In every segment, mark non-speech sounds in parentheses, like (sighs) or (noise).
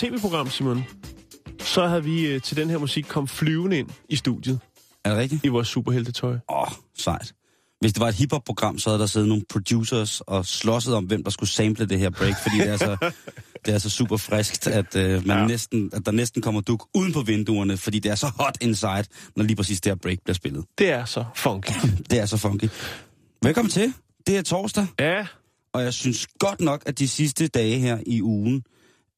Tv-program, Simon, så havde vi øh, til den her musik kommet flyvende ind i studiet Er det rigtigt? i vores superheltetøj. Åh, oh, sejt. Hvis det var et hiphop-program, så havde der siddet nogle producers og slåsset om, hvem der skulle sample det her break, fordi det er så, (laughs) det er så super friskt, at, uh, man ja. næsten, at der næsten kommer duk uden på vinduerne, fordi det er så hot inside, når lige præcis det her break bliver spillet. Det er så funky. (laughs) Det er så funky. Velkommen til. Det er torsdag, Ja, og jeg synes godt nok, at de sidste dage her i ugen,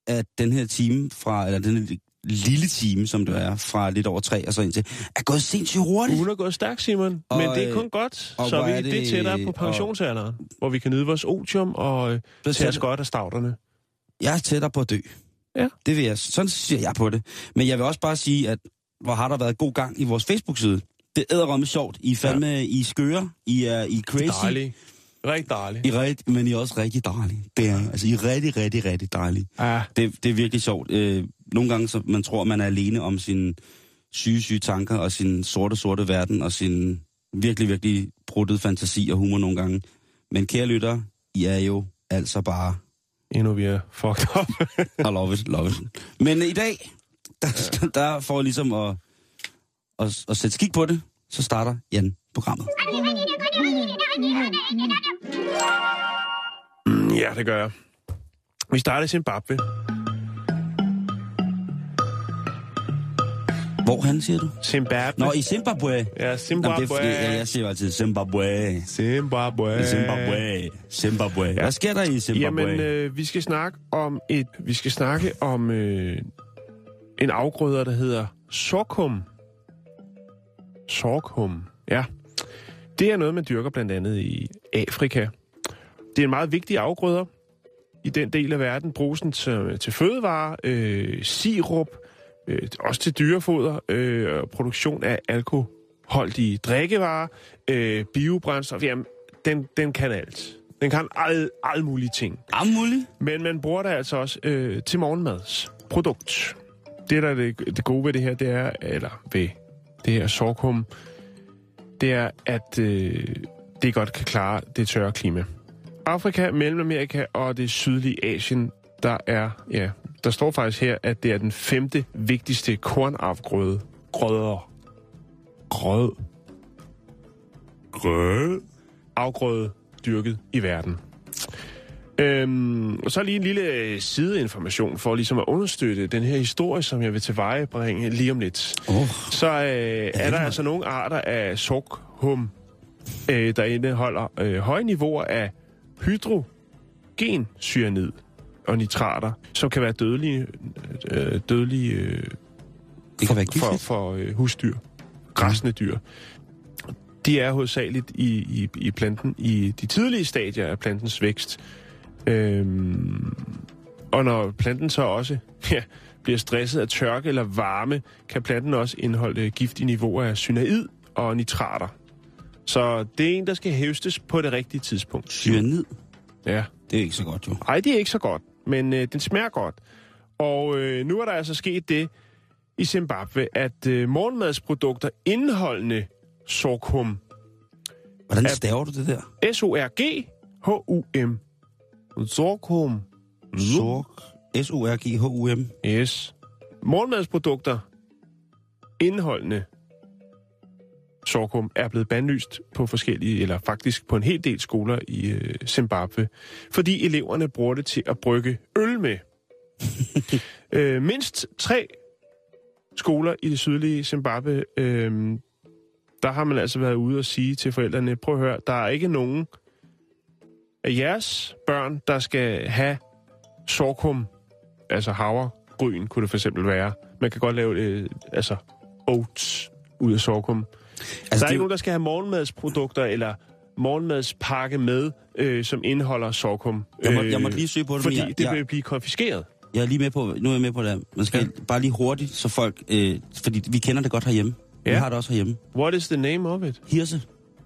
at den her time fra, eller den her lille time, som det er, fra lidt over tre og så ind til, er gået sindssygt hurtigt. ugen er gået stærkt, Simon. Og, men det er øh, kun godt, og så hvor vi er det, det tættere på og- pensionsalderen, hvor vi kan nyde vores otium og øh, tage os godt af stavterne. Jeg er tættere på at dø. Ja. Det vil jeg. Sådan ser jeg på det. Men jeg vil også bare sige, at hvor har der været god gang i vores Facebook-side. Det er med sjovt. I er fandme, ja. I er skøre. I er, I er crazy. Dejligt. Rigtig dejligt. I er rigt, men I er også rigtig dejlige. Det er, altså, I er rigtig, rigtig, rigtig dejlige. Ja, Det, det er virkelig sjovt. Øh, nogle gange, så man tror, man er alene om sine syge, syge tanker og sin sorte, sorte verden og sin virkelig, virkelig bruttede fantasi og humor nogle gange. Men kære lytter, I er jo altså bare endnu vi er fucked up. I love it, love it. Men i dag, der, der får jeg ligesom at, at, at sætte skik på det, så starter Jan programmet. Mm, ja, det gør jeg. Vi starter i Zimbabwe. Hvor han siger du? Zimbabwe. Nå, i Zimbabwe. Ja, Jamen, Zimbabwe. det er, fordi, ja, jeg siger altid Zimbabwe. Zimbabwe. I Zimbabwe. Zimbabwe. Ja. Hvad sker der i Zimbabwe? Jamen, øh, vi skal snakke om et, vi skal snakke om øh, en afgrøder, der hedder sorghum. Sorghum, ja. Det er noget, man dyrker blandt andet i Afrika. Det er en meget vigtig afgrøder. I den del af verden bruges den til, til fødevare, øh, sirup, øh, også til dyrefoder, øh, og produktion af alkoholdige drikkevarer, øh, biobrændstof. Jamen, den, den kan alt. Den kan alle, alle mulige ting. Amuli? Men man bruger det altså også øh, til morgenmads produkt. Det, der er det, det gode ved det her, det er, eller ved det her sorghum, det er, at øh, det godt kan klare det tørre klima. Afrika, Mellemamerika og det sydlige Asien, der er, ja, der står faktisk her, at det er den femte vigtigste kornafgrøde. Grøder. Grød. Grød. Afgrøde dyrket i verden. Øhm, og så lige en lille øh, sideinformation for ligesom at understøtte den her historie, som jeg vil tilvejebringe lige om lidt. Oh. Så øh, er der altså nogle arter af sorghum, øh, der indeholder øh, høje niveauer af hydrogensyanid og nitrater, som kan være dødelige, øh, dødelige øh, Det kan være for, for øh, husdyr, græsne dyr. De er hovedsageligt i, i, i planten, i de tidlige stadier af plantens vækst. Øhm, og når planten så også (laughs) ja, bliver stresset af tørke eller varme, kan planten også indeholde giftige niveauer af cyanid og nitrater. Så det er en, der skal hævstes på det rigtige tidspunkt. Cyanid? Ja. Det er ikke så godt, jo. Ej, det er ikke så godt, men øh, den smager godt. Og øh, nu er der altså sket det i Zimbabwe, at øh, morgenmadsprodukter indeholdende sorghum, Hvordan staver du det der? S-O-R-G-H-U-M, sorghum, Sorg. S-O-R-G-H-U-M. yes, morgenmadsprodukter indeholdende sorghum er blevet bandlyst på forskellige, eller faktisk på en hel del skoler i øh, Zimbabwe, fordi eleverne bruger det til at brygge øl med. (laughs) øh, mindst tre skoler i det sydlige Zimbabwe, øh, der har man altså været ude og sige til forældrene, prøv at høre, der er ikke nogen jeres børn, der skal have sorghum, altså havre, gryn kunne det for eksempel være. Man kan godt lave øh, altså oats ud af sorghum. Altså, der er det- ikke nogen, der skal have morgenmadsprodukter eller morgenmadspakke med, øh, som indeholder sorghum. Jeg må- jeg må lige søge på det, Fordi jeg- det jeg- vil blive konfiskeret. Jeg er lige med på, nu er jeg med på det. Man skal Ja. bare lige hurtigt, så folk, øh, fordi vi kender det godt herhjemme. Ja. Vi har det også herhjemme. What is the name of it? Hirse.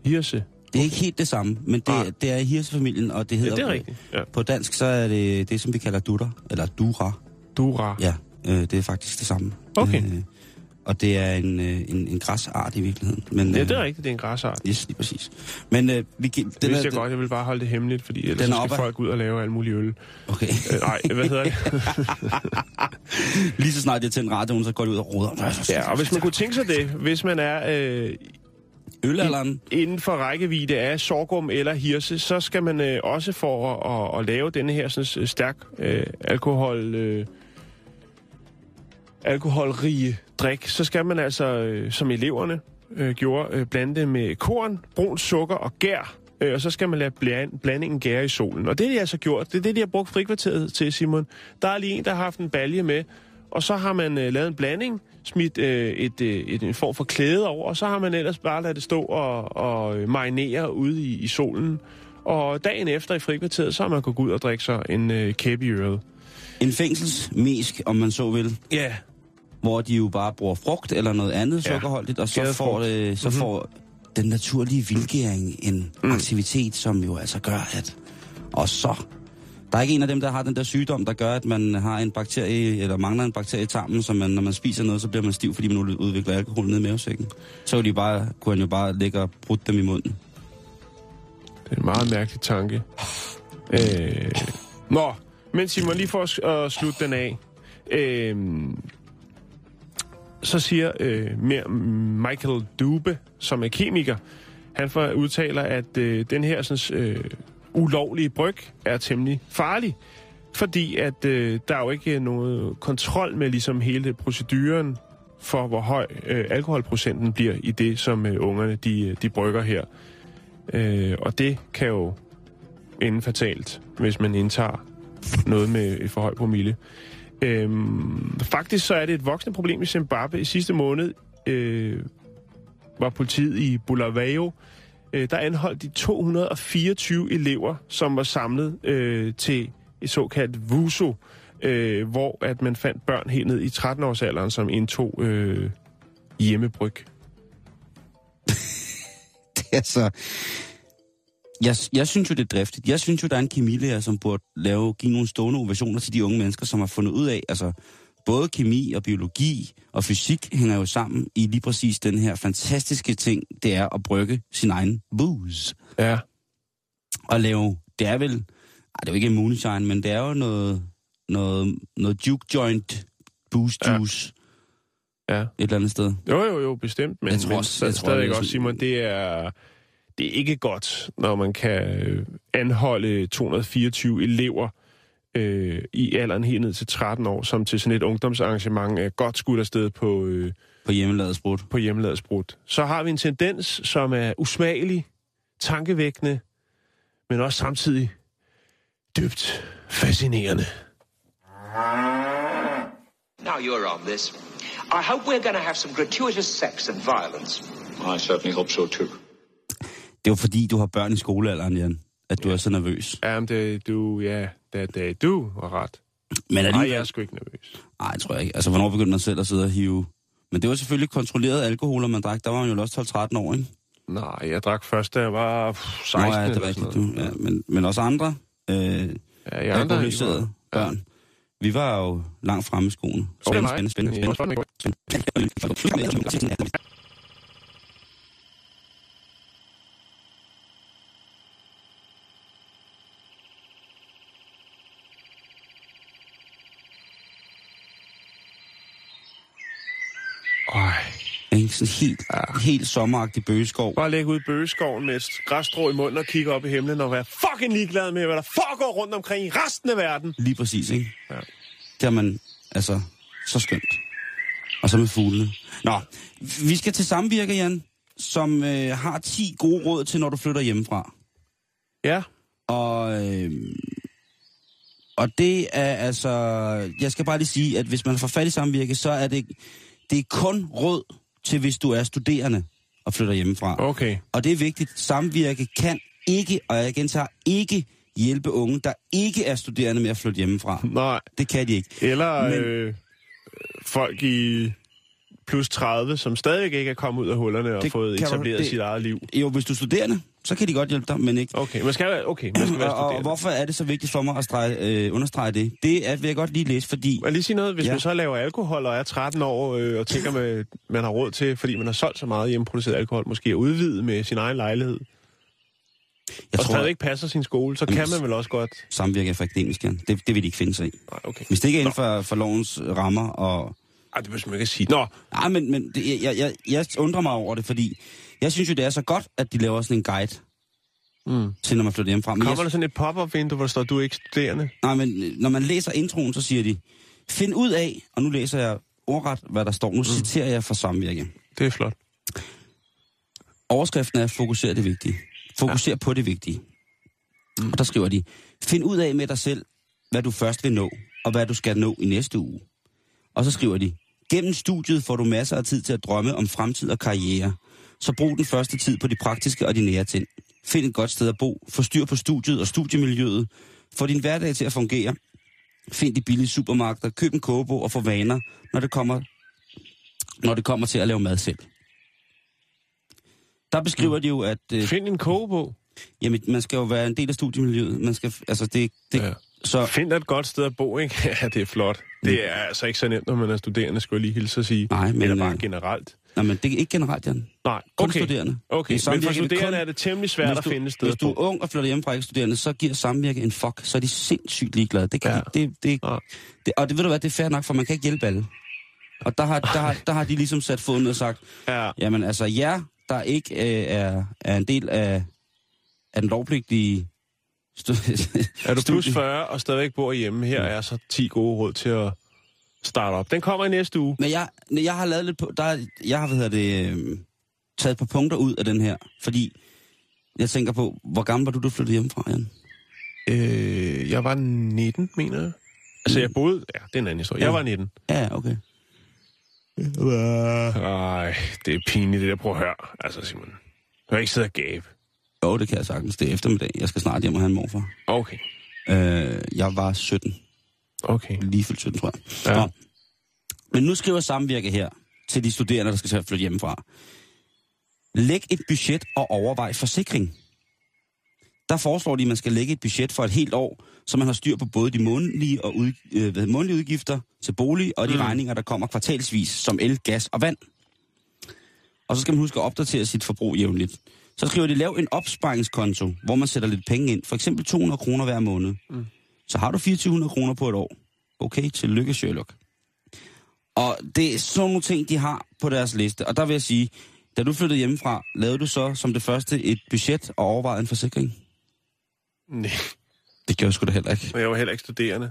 Hirse. Det er ikke helt det samme, men det, Nej. det er hirsefamilien, og det Ja, hedder... det er rigtigt. Ja. På dansk, så er det det, som vi kalder dutter, eller dura. Dura. Ja, øh, det er faktisk det samme. Okay. Øh, og det er en, øh, en, en græsart i virkeligheden. Men, Ja, øh, det er rigtigt. Det er en græsart. Yes, lige præcis. Men øh, vi, gi- Det vidste jeg godt. Jeg vil bare holde det hemmeligt, fordi ellers Den så skal folk ud og lave alt muligt øl. Okay. Øh, nej, hvad hedder det? (laughs) Lige så snart det er tændt radioen, så går det ud og roder. ja, og hvis man kunne tænke sig det, hvis man er øh, Ølalderen. inden for rækkevidde af sorghum eller hirse, så skal man øh, også for at, at, at lave denne her sådan, øh, stærk øh, alkohol... Øh, alkoholrige drik, så skal man altså, øh, som eleverne øh, gjorde, øh, blande det med korn, brun sukker og gær, øh, og så skal man lade bland, blandingen gære i solen. Og det har de altså gjort. Det er det, de har brugt frikvarteret til, Simon. Der er lige en, der har haft en balje med, og så har man øh, lavet en blanding, smidt øh, et, øh, et, en form for klæde over, og så har man ellers bare ladet det stå og, og øh, marinere ude i, i solen. Og dagen efter i frikvarteret, så har man kunnet gå ud og drikke sig en øh, kæppe i øret. En fængselsmesk, om man så vil. Ja, hvor de jo bare bruger frugt eller noget andet Ja, sukkerholdigt, og så gæret får, frugt. det, så Mhm. mm-hmm. får den naturlige vildgæring en mm. aktivitet, som jo altså gør, at... Og så... Der er ikke en af dem, der har den der sygdom, der gør, at man har en bakterie, eller mangler en bakterie i tarmen, så man, når man spiser noget, så bliver man stiv, fordi man udvikler alkohol ned i mavesækken. Så kunne, de bare, kunne han jo bare lægge og brutte dem i munden. Det er en meget mærkelig tanke. Øh, nå, men Simon, lige for at, slutte den af. Øh, så siger øh, Michael Dube, som er kemiker, han for, udtaler, at øh, den her sådan, øh, ulovlige bryg er temmelig farlig. Fordi at øh, der er jo ikke noget kontrol med ligesom hele proceduren for, hvor høj øh, alkoholprocenten bliver i det, som øh, ungerne de, øh, de brygger her. Øh, og det kan jo ende fatalt, hvis man indtager noget med et for høj promille. Øhm, faktisk så er det et voksende problem i Zimbabwe. I sidste måned øh, var politiet i Bulawayo. Øh, der anholdt de 224 elever, som var samlet øh, til et såkaldt VUSO, øh, hvor at man fandt børn helt ned i 13-årsalderen, som indtog øh, hjemmebryg. (laughs) det er så... Jeg, jeg synes jo, det er driftigt. Jeg synes jo, der er en kemilærer, som burde lave, give nogle stående ovationer til de unge mennesker, som har fundet ud af, altså både kemi og biologi og fysik hænger jo sammen i lige præcis den her fantastiske ting, det er at brygge sin egen booze. Ja. Og lave, det er vel, ej, det er jo ikke en moonshine, men det er jo noget, noget, noget juke joint booze juice Ja. et eller andet sted. Jo, jo, jo, bestemt. Men, Jeg tror men også- jeg tror, stadig også, sådan- Simon, det er, det er ikke godt, når man kan anholde 224 elever øh, i alderen helt ned til 13 år, som til sådan et ungdomsarrangement er godt skudt afsted på, øh, På hjemmelavet sprut. på hjemmeladsbrud. Så har vi en tendens, som er usmagelig, tankevækkende, men også samtidig dybt fascinerende. Now you're on this. I hope we're going to have some gratuitous sex and violence. I certainly hope so too. Det er jo fordi, du har børn i skolealderen, Jan, at du er så nervøs. Ja, men det, du, ja, det, det, du har ret. Men Nej, alligevel... jeg er sgu ikke nervøs. Nej, tror jeg ikke. Altså, hvornår begyndte man selv at sidde og hive? Men det var selvfølgelig kontrolleret alkohol, man drak. Der var man jo også 12-13 år, ikke? Nej, jeg drak først, da jeg var pff, 16 Nå, ja, det er rigtigt, du. Ja, men, men også andre øh, Ja, jeg andre, alkoholiserede var- børn. Vi var jo langt fremme i skoene. Spændende, nej. spændende, Ja, spændende, spændende. spændende. Sådan helt, helt sommeragtig bøgeskov. Bare ligge ud i bøgeskoven med et græsstrå i munden og kigge op i himlen og være fucking ligeglad med, hvad der foregår rundt omkring i resten af verden. Lige præcis, ikke? Ja. Det har man, altså, så skønt. Og så med fuglene. Nå, vi skal til samvirke, Jan, som øh, har 10 gode råd til, når du flytter hjemmefra. Ja, Og øh, Og det er altså... Jeg skal bare lige sige, at hvis man får fat i samvirke, så er det, det er kun råd til, hvis du er studerende og flytter hjemmefra. Okay. Og det er vigtigt. Samvirke kan ikke, og jeg gentager ikke, hjælpe unge, der ikke er studerende med at flytte hjemmefra. Nej. Det kan de ikke. Eller Men- øh, folk i plus 30, som stadig ikke er kommet ud af hullerne og Det fået kan du- etableret det- sit eget liv. Jo, hvis du er studerende, så kan de godt hjælpe dig, men ikke. Okay, man skal, være- okay, man skal være (clears throat) Og, og hvorfor er det så vigtigt for mig at strege, øh, understrege det? Det er, vil jeg godt lige læse, fordi... Jeg lige sige noget? Hvis Ja. man så laver alkohol og er 13 år øh, og tænker, med, man har råd til, fordi man har solgt så meget hjemmeproduceret alkohol, måske at udvide med sin egen lejlighed, Jeg og tror, stadig ikke passer sin skole, så Jamen, kan man vel også godt... samvirke for akademisk. Det, det vil de ikke finde sig i. Nej, okay. Hvis det ikke er inden for, for lovens rammer og... Ej, det behøver man ikke sige. Nå, Nej, men, men det, jeg, jeg, jeg undrer mig over det, fordi jeg synes jo, det er så godt, at de laver sådan en guide mm. til, når man flytter hjemmefra. Men kommer der jeg, sådan et pop-up vindue, hvor der står, du er ikke studerende? nej, men øh, når man læser introen, så siger de, find ud af, og nu læser jeg ordret, hvad der står. Nu mm. citerer jeg fra samvirke. Det er flot. Overskriften er, fokuser det vigtige. Fokuser ja. på det vigtige. Mm. Og der skriver de, find ud af med dig selv, hvad du først vil nå, og hvad du skal nå i næste uge. Og så skriver de, gennem studiet får du masser af tid til at drømme om fremtid og karriere. Så brug den første tid på de praktiske og de nære ting. Find et godt sted at bo, få styr på studiet og studiemiljøet, få din hverdag til at fungere. Find de billige supermarkeder, køb en kogebog og få vaner, når det kommer, når det kommer til at lave mad selv. Der beskriver de jo, at øh, Find en kogebog. jamen, man skal jo være en del af studiemiljøet. Man skal, altså det, det, Ja. Så, Find et godt sted at bo, ikke? (laughs) Ja, det er flot. Det er altså ikke så nemt, når man er studerende, skulle jeg lige hilse at sige. Nej, men, Eller bare øh, generelt. nej, men det er ikke generelt, Jan. Nej, Kun okay. studerende. Okay, men for er studerende kun- er det temmelig svært Hvis at du- finde et sted Hvis du er ung og flytter hjemme fra ikke studerende, så giver samvirke en fuck, så er de sindssygt ligeglade. Det kan Ja. de, det, det, Ja. det, og det ved du hvad, det er fair nok, for man kan ikke hjælpe alle. Og der har, der, har, der har de ligesom sat foden ned og sagt, Ja. jamen altså jer, der ikke øh, er, er en del af, af den lovpligtige... Er du plus studie- 40 og stadigvæk bor hjemme, her er så 10 gode råd til at starte op. Den kommer i næste uge. Men jeg, jeg har lavet lidt på, der, er- jeg har, hvad hedder det, øh, taget et par punkter ud af den her, fordi jeg tænker på, hvor gammel var du, du flyttede hjemmefra, Jan? Øh, jeg var 19, mener jeg. Altså, jeg boede... Ja, det er en anden historie. Jeg Ja. var 19. Ja, okay. Ej, det er pinligt, det der. Prøv at høre. Altså, Simon. Du har ikke siddet og gabe. Jo, det kan jeg sagtens. Det er eftermiddag. Jeg skal snart hjem og have en morfar. Okay. Øh, jeg var 17. Okay. Lige fyldt 17, tror jeg. Ja. Nå. Men nu skriver samvirke her til de studerende, der skal til at flytte hjemmefra. Læg et budget og overvej forsikring. Der foreslår de, at man skal lægge et budget for et helt år, så man har styr på både de månedlige, og ud, øh, månedlige udgifter til bolig og de mm. regninger, der kommer kvartalsvis, som el, gas og vand. Og så skal man huske at opdatere sit forbrug jævnligt. Så skriver de, lav en opsparingskonto, hvor man sætter lidt penge ind. For eksempel 200 kroner hver måned. Mm. Så har du 2400 kroner på et år. Okay, tillykke Sherlock. Og det er sådan nogle ting, de har på deres liste. Og der vil jeg sige, da du flyttede hjemmefra, lavede du så som det første et budget og overvejede en forsikring? Nej, Det gjorde jeg sgu da heller ikke. men jeg var heller ikke studerende.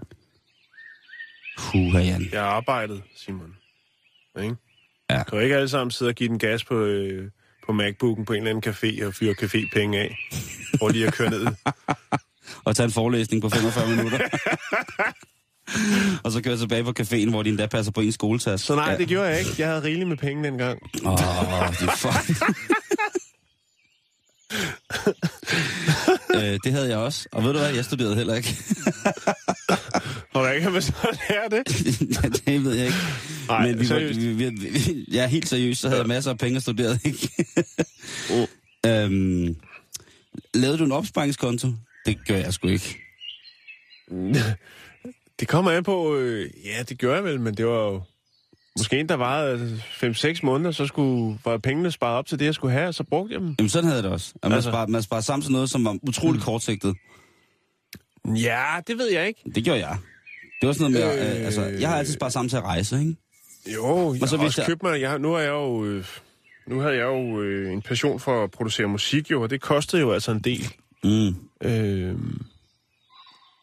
Puha, Jan. Jeg arbejdede, Simon. Ikke? Ja. Kan jo ikke alle sammen sidde og give den gas på, øh, på MacBooken på en eller anden café og fyre cafépenge af. Hvor lige at køre ned. (laughs) Og tage en forelæsning på 45 minutter. og så køre tilbage på caféen, hvor de endda passer på en skoletas. Så nej, det gjorde jeg ikke. Jeg havde rigeligt med penge dengang. Åh, oh, det er fuck. (laughs) øh, det havde jeg også. Og ved du hvad, jeg studerede heller ikke. Hvordan kan man så lære det? (laughs) det ved jeg ikke. Nej, Men vi var, seriøst. vi, vi, vi, ja, helt seriøst, så havde jeg masser af penge og studerede ikke. (laughs) Oh. øhm, lavede du en opsparingskonto? Det gør jeg sgu ikke. (laughs) Det kommer an på... Øh, ja, det gør jeg vel, men det var jo... Måske en, der varede 5-6 måneder, så skulle, var pengene sparet op til det, jeg skulle have, og så brugte jeg dem. Jamen sådan havde jeg det også. At man, Altså- sparer, man sparer til noget, som var utrolig kortsigtet. Ja, det ved jeg ikke. Det gjorde jeg. Det var sådan noget med, øh, altså, jeg har altid sparet sammen til at rejse, ikke? Jo, jeg så så har også jeg- købt mig... Jeg, har- nu har jeg jo... Øh, nu havde jeg jo øh, en passion for at producere musik, jo, og det kostede jo altså en del, Mm, øh,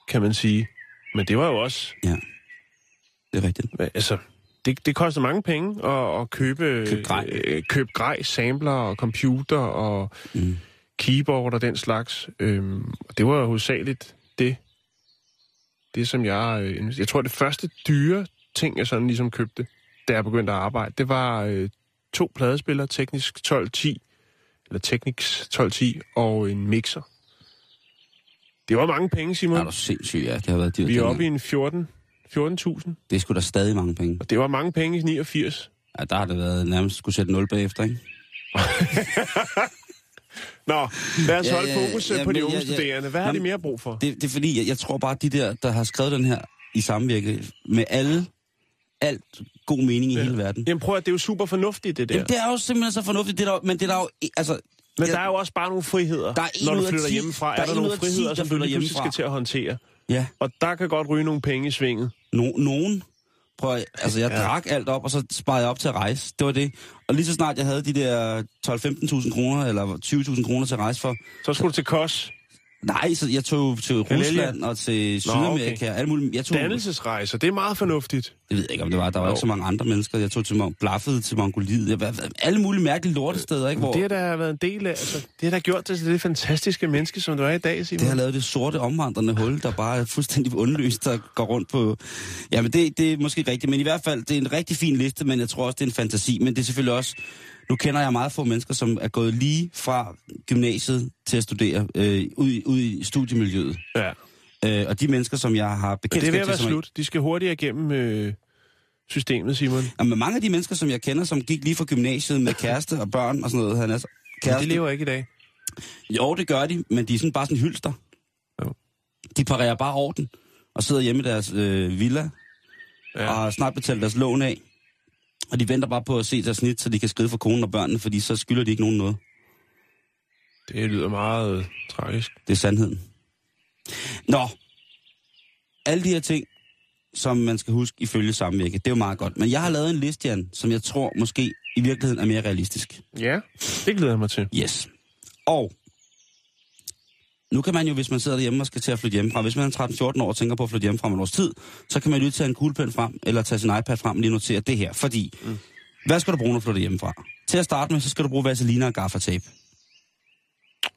kan man sige. Men det var jo også... ja. Det er rigtigt. Altså, det, det koster mange penge at, at købe, Køb grej. øh, købe grej, sampler og computer og Mm. keyboard og den slags. Øhm, og det var jo hovedsageligt det, det, som jeg... Øh, jeg tror, det første dyre ting, jeg sådan ligesom købte, da jeg begyndte at arbejde, det var øh, to pladespillere, Teknisk 1210, eller Technics 1210, og en mixer. Det var mange penge, Simon. Er du sindssyg, ja. Det har været dyrt. Vi er oppe i en 14 14.000, Det er sgu da stadig mange penge. og det var mange penge i 89. Ja, der har det været nærmest skulle sætte 0 bagefter, ikke? (laughs) Nå, lad os Ja, holde ja, fokus ja, øh, på de unge jeg- studerende. Hvad har Nå, de mere brug for? Det, det er fordi, jeg, jeg tror bare, at de der, der har skrevet den her i samvirke, med alle, alt god mening i Ja. hele verden. Jamen prøv at det er jo super fornuftigt, det der. Jamen, det er jo simpelthen så fornuftigt, det der, men det er der jo, altså... Men jeg- der er jo også bare nogle friheder, Der er når du flytter 10 hjemmefra. der Er er der nogle 10, friheder, der som du lige pludselig skal til at håndtere? Ja, Og der kan godt ryge nogle penge i svinget. no, nogen... Prøv at, altså, jeg Ja. drak alt op, og så sparede jeg op til at rejse. Det var det. Og lige så snart jeg havde de der 12-15.000 kroner, eller 20.000 kroner til at rejse for, Så skulle du til Kos. Nej, så jeg tog til? Rusland og til Sydamerika. okay. Alle mulige, jeg tog, Dannelsesrejser, det er meget fornuftigt. Det ved jeg ikke, om det var. Der var Jo. ikke så mange andre mennesker. Jeg tog til Mon- Blaffede til Mongoliet. Jeg, var- alle mulige mærkelige lortesteder, ikke? Hvor Det har der været en del af. Altså, det har der gjort dig til det fantastiske menneske, som du er i dag, Simon. det har lavet det sorte omvandrende hul, der bare er fuldstændig undløst, der går rundt på... Jamen, det, det er måske rigtigt, men i hvert fald, det er en rigtig fin liste, men jeg tror også, det er en fantasi. Men det er selvfølgelig også... Nu kender jeg meget få mennesker, som er gået lige fra gymnasiet til at studere øh, ud, i- ud i studiemiljøet. Ja. Øh, og de mennesker, som jeg har Men bekendtskab det er ved at til... være er- slut. De skal hurtigere igennem øh, systemet, Simon. Jamen, mange af de mennesker, som jeg kender, som gik lige fra gymnasiet med kæreste og børn og sådan noget, han er Men kæreste. de lever ikke i dag. Jo, det gør de, men de er sådan bare sådan hylster. Jo. De parerer bare orden og sidder hjemme i deres øh, villa. Ja. og har snart betalt deres lån af. Og de venter bare på at se deres snit, så de kan skride for konen og børnene, fordi så skylder de ikke nogen noget. Det lyder meget øh, tragisk. Det er sandheden. Nå, alle de her ting, som man skal huske ifølge samvirke, det er jo meget godt. Men jeg har lavet en liste, Jan, som jeg tror måske i virkeligheden er mere realistisk. Ja, det glæder jeg mig til. Yes. Og nu kan man jo, hvis man sidder derhjemme og skal til at flytte hjemmefra, hvis man er 13-14 år og tænker på at flytte hjemmefra om et års tid, så kan man jo lige tage en kuglepen frem, eller tage sin iPad frem og lige notere det her. Fordi, mm. hvad skal du bruge, når du flytter hjemmefra? Til at starte med, så skal du bruge vaseline og gaffatape.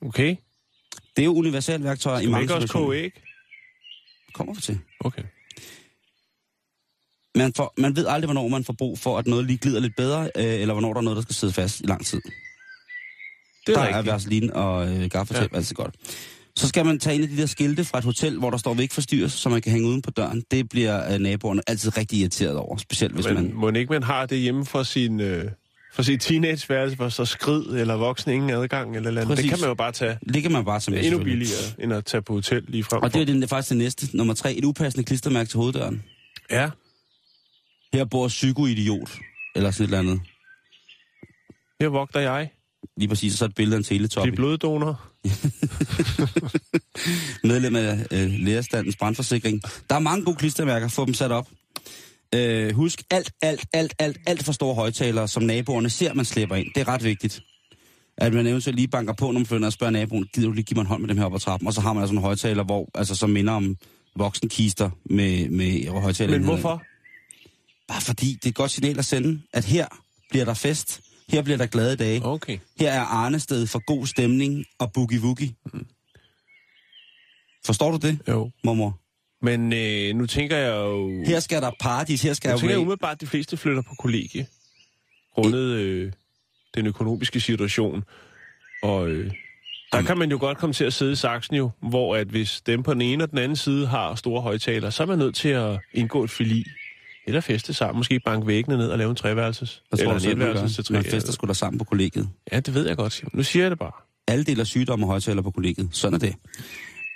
Okay. Det er jo universelt værktøjer i Skal man mange ikke også koge æg? Kommer vi til. Okay. Man, får, man ved aldrig, hvornår man får brug for, at noget lige glider lidt bedre, øh, eller hvornår der er noget, der skal sidde fast i lang tid. Det er der rigtigt. er vaseline og øh, gaffatape ja. altid godt. Så skal man tage en af de der skilte fra et hotel, hvor der står, ikke forstyrres, så man kan hænge uden på døren. Det bliver øh, naboerne altid rigtig irriteret over, specielt hvis Men man... må ikke man har det hjemme for sin, øh, for sin teenageværelse, hvor så skrid eller voksen ingen adgang eller, andet. Det Præcis. kan man jo bare tage. Det kan man bare tage Det med, endnu billigere, end at tage på hotel lige frem Og det er for. det, er faktisk det næste. Nummer tre, et upassende klistermærke til hoveddøren. Ja, Her bor psykoidiot, eller sådan et eller andet. her vogter jeg. Lige præcis, og så et billede af en teletop. De bloddonor. (laughs) medlem af øh, lærerstandens brandforsikring. Der er mange gode klistermærker, få dem sat op. Øh, husk, alt, alt, alt, alt, alt for store højtalere, som naboerne ser, man slipper ind. Det er ret vigtigt. At man eventuelt lige banker på, når man flytter og spørger naboen, gider du lige give mig en hånd med dem her op ad trappen? Og så har man altså nogle højtaler, hvor, altså, som minder om voksenkister med, med højtaler. Men hvorfor? Bare fordi det er et godt signal at sende, at her bliver der fest. Her bliver der glade dage. Okay. Her er Arnested for god stemning og boogie-woogie. Forstår du det, Jo. mormor? Men øh, nu tænker jeg jo... Her skal der paradis, her skal Nu jeg tænker jeg umiddelbart, at de fleste flytter på kollegie. Grundet øh, den økonomiske situation. Og øh, der kan man jo godt komme til at sidde i saksen jo, hvor at hvis dem på den ene og den anden side har store højtaler, så er man nødt til at indgå et fili. Eller feste sammen. Måske banke væggene ned og lave en treværelses. Hvad tror Eller du en etværelses til tre. Man fester sgu da sammen på kollegiet. Ja, det ved jeg godt, Simon. Nu siger jeg det bare. Alle deler sygdomme og højtaler på kollegiet. Sådan er det.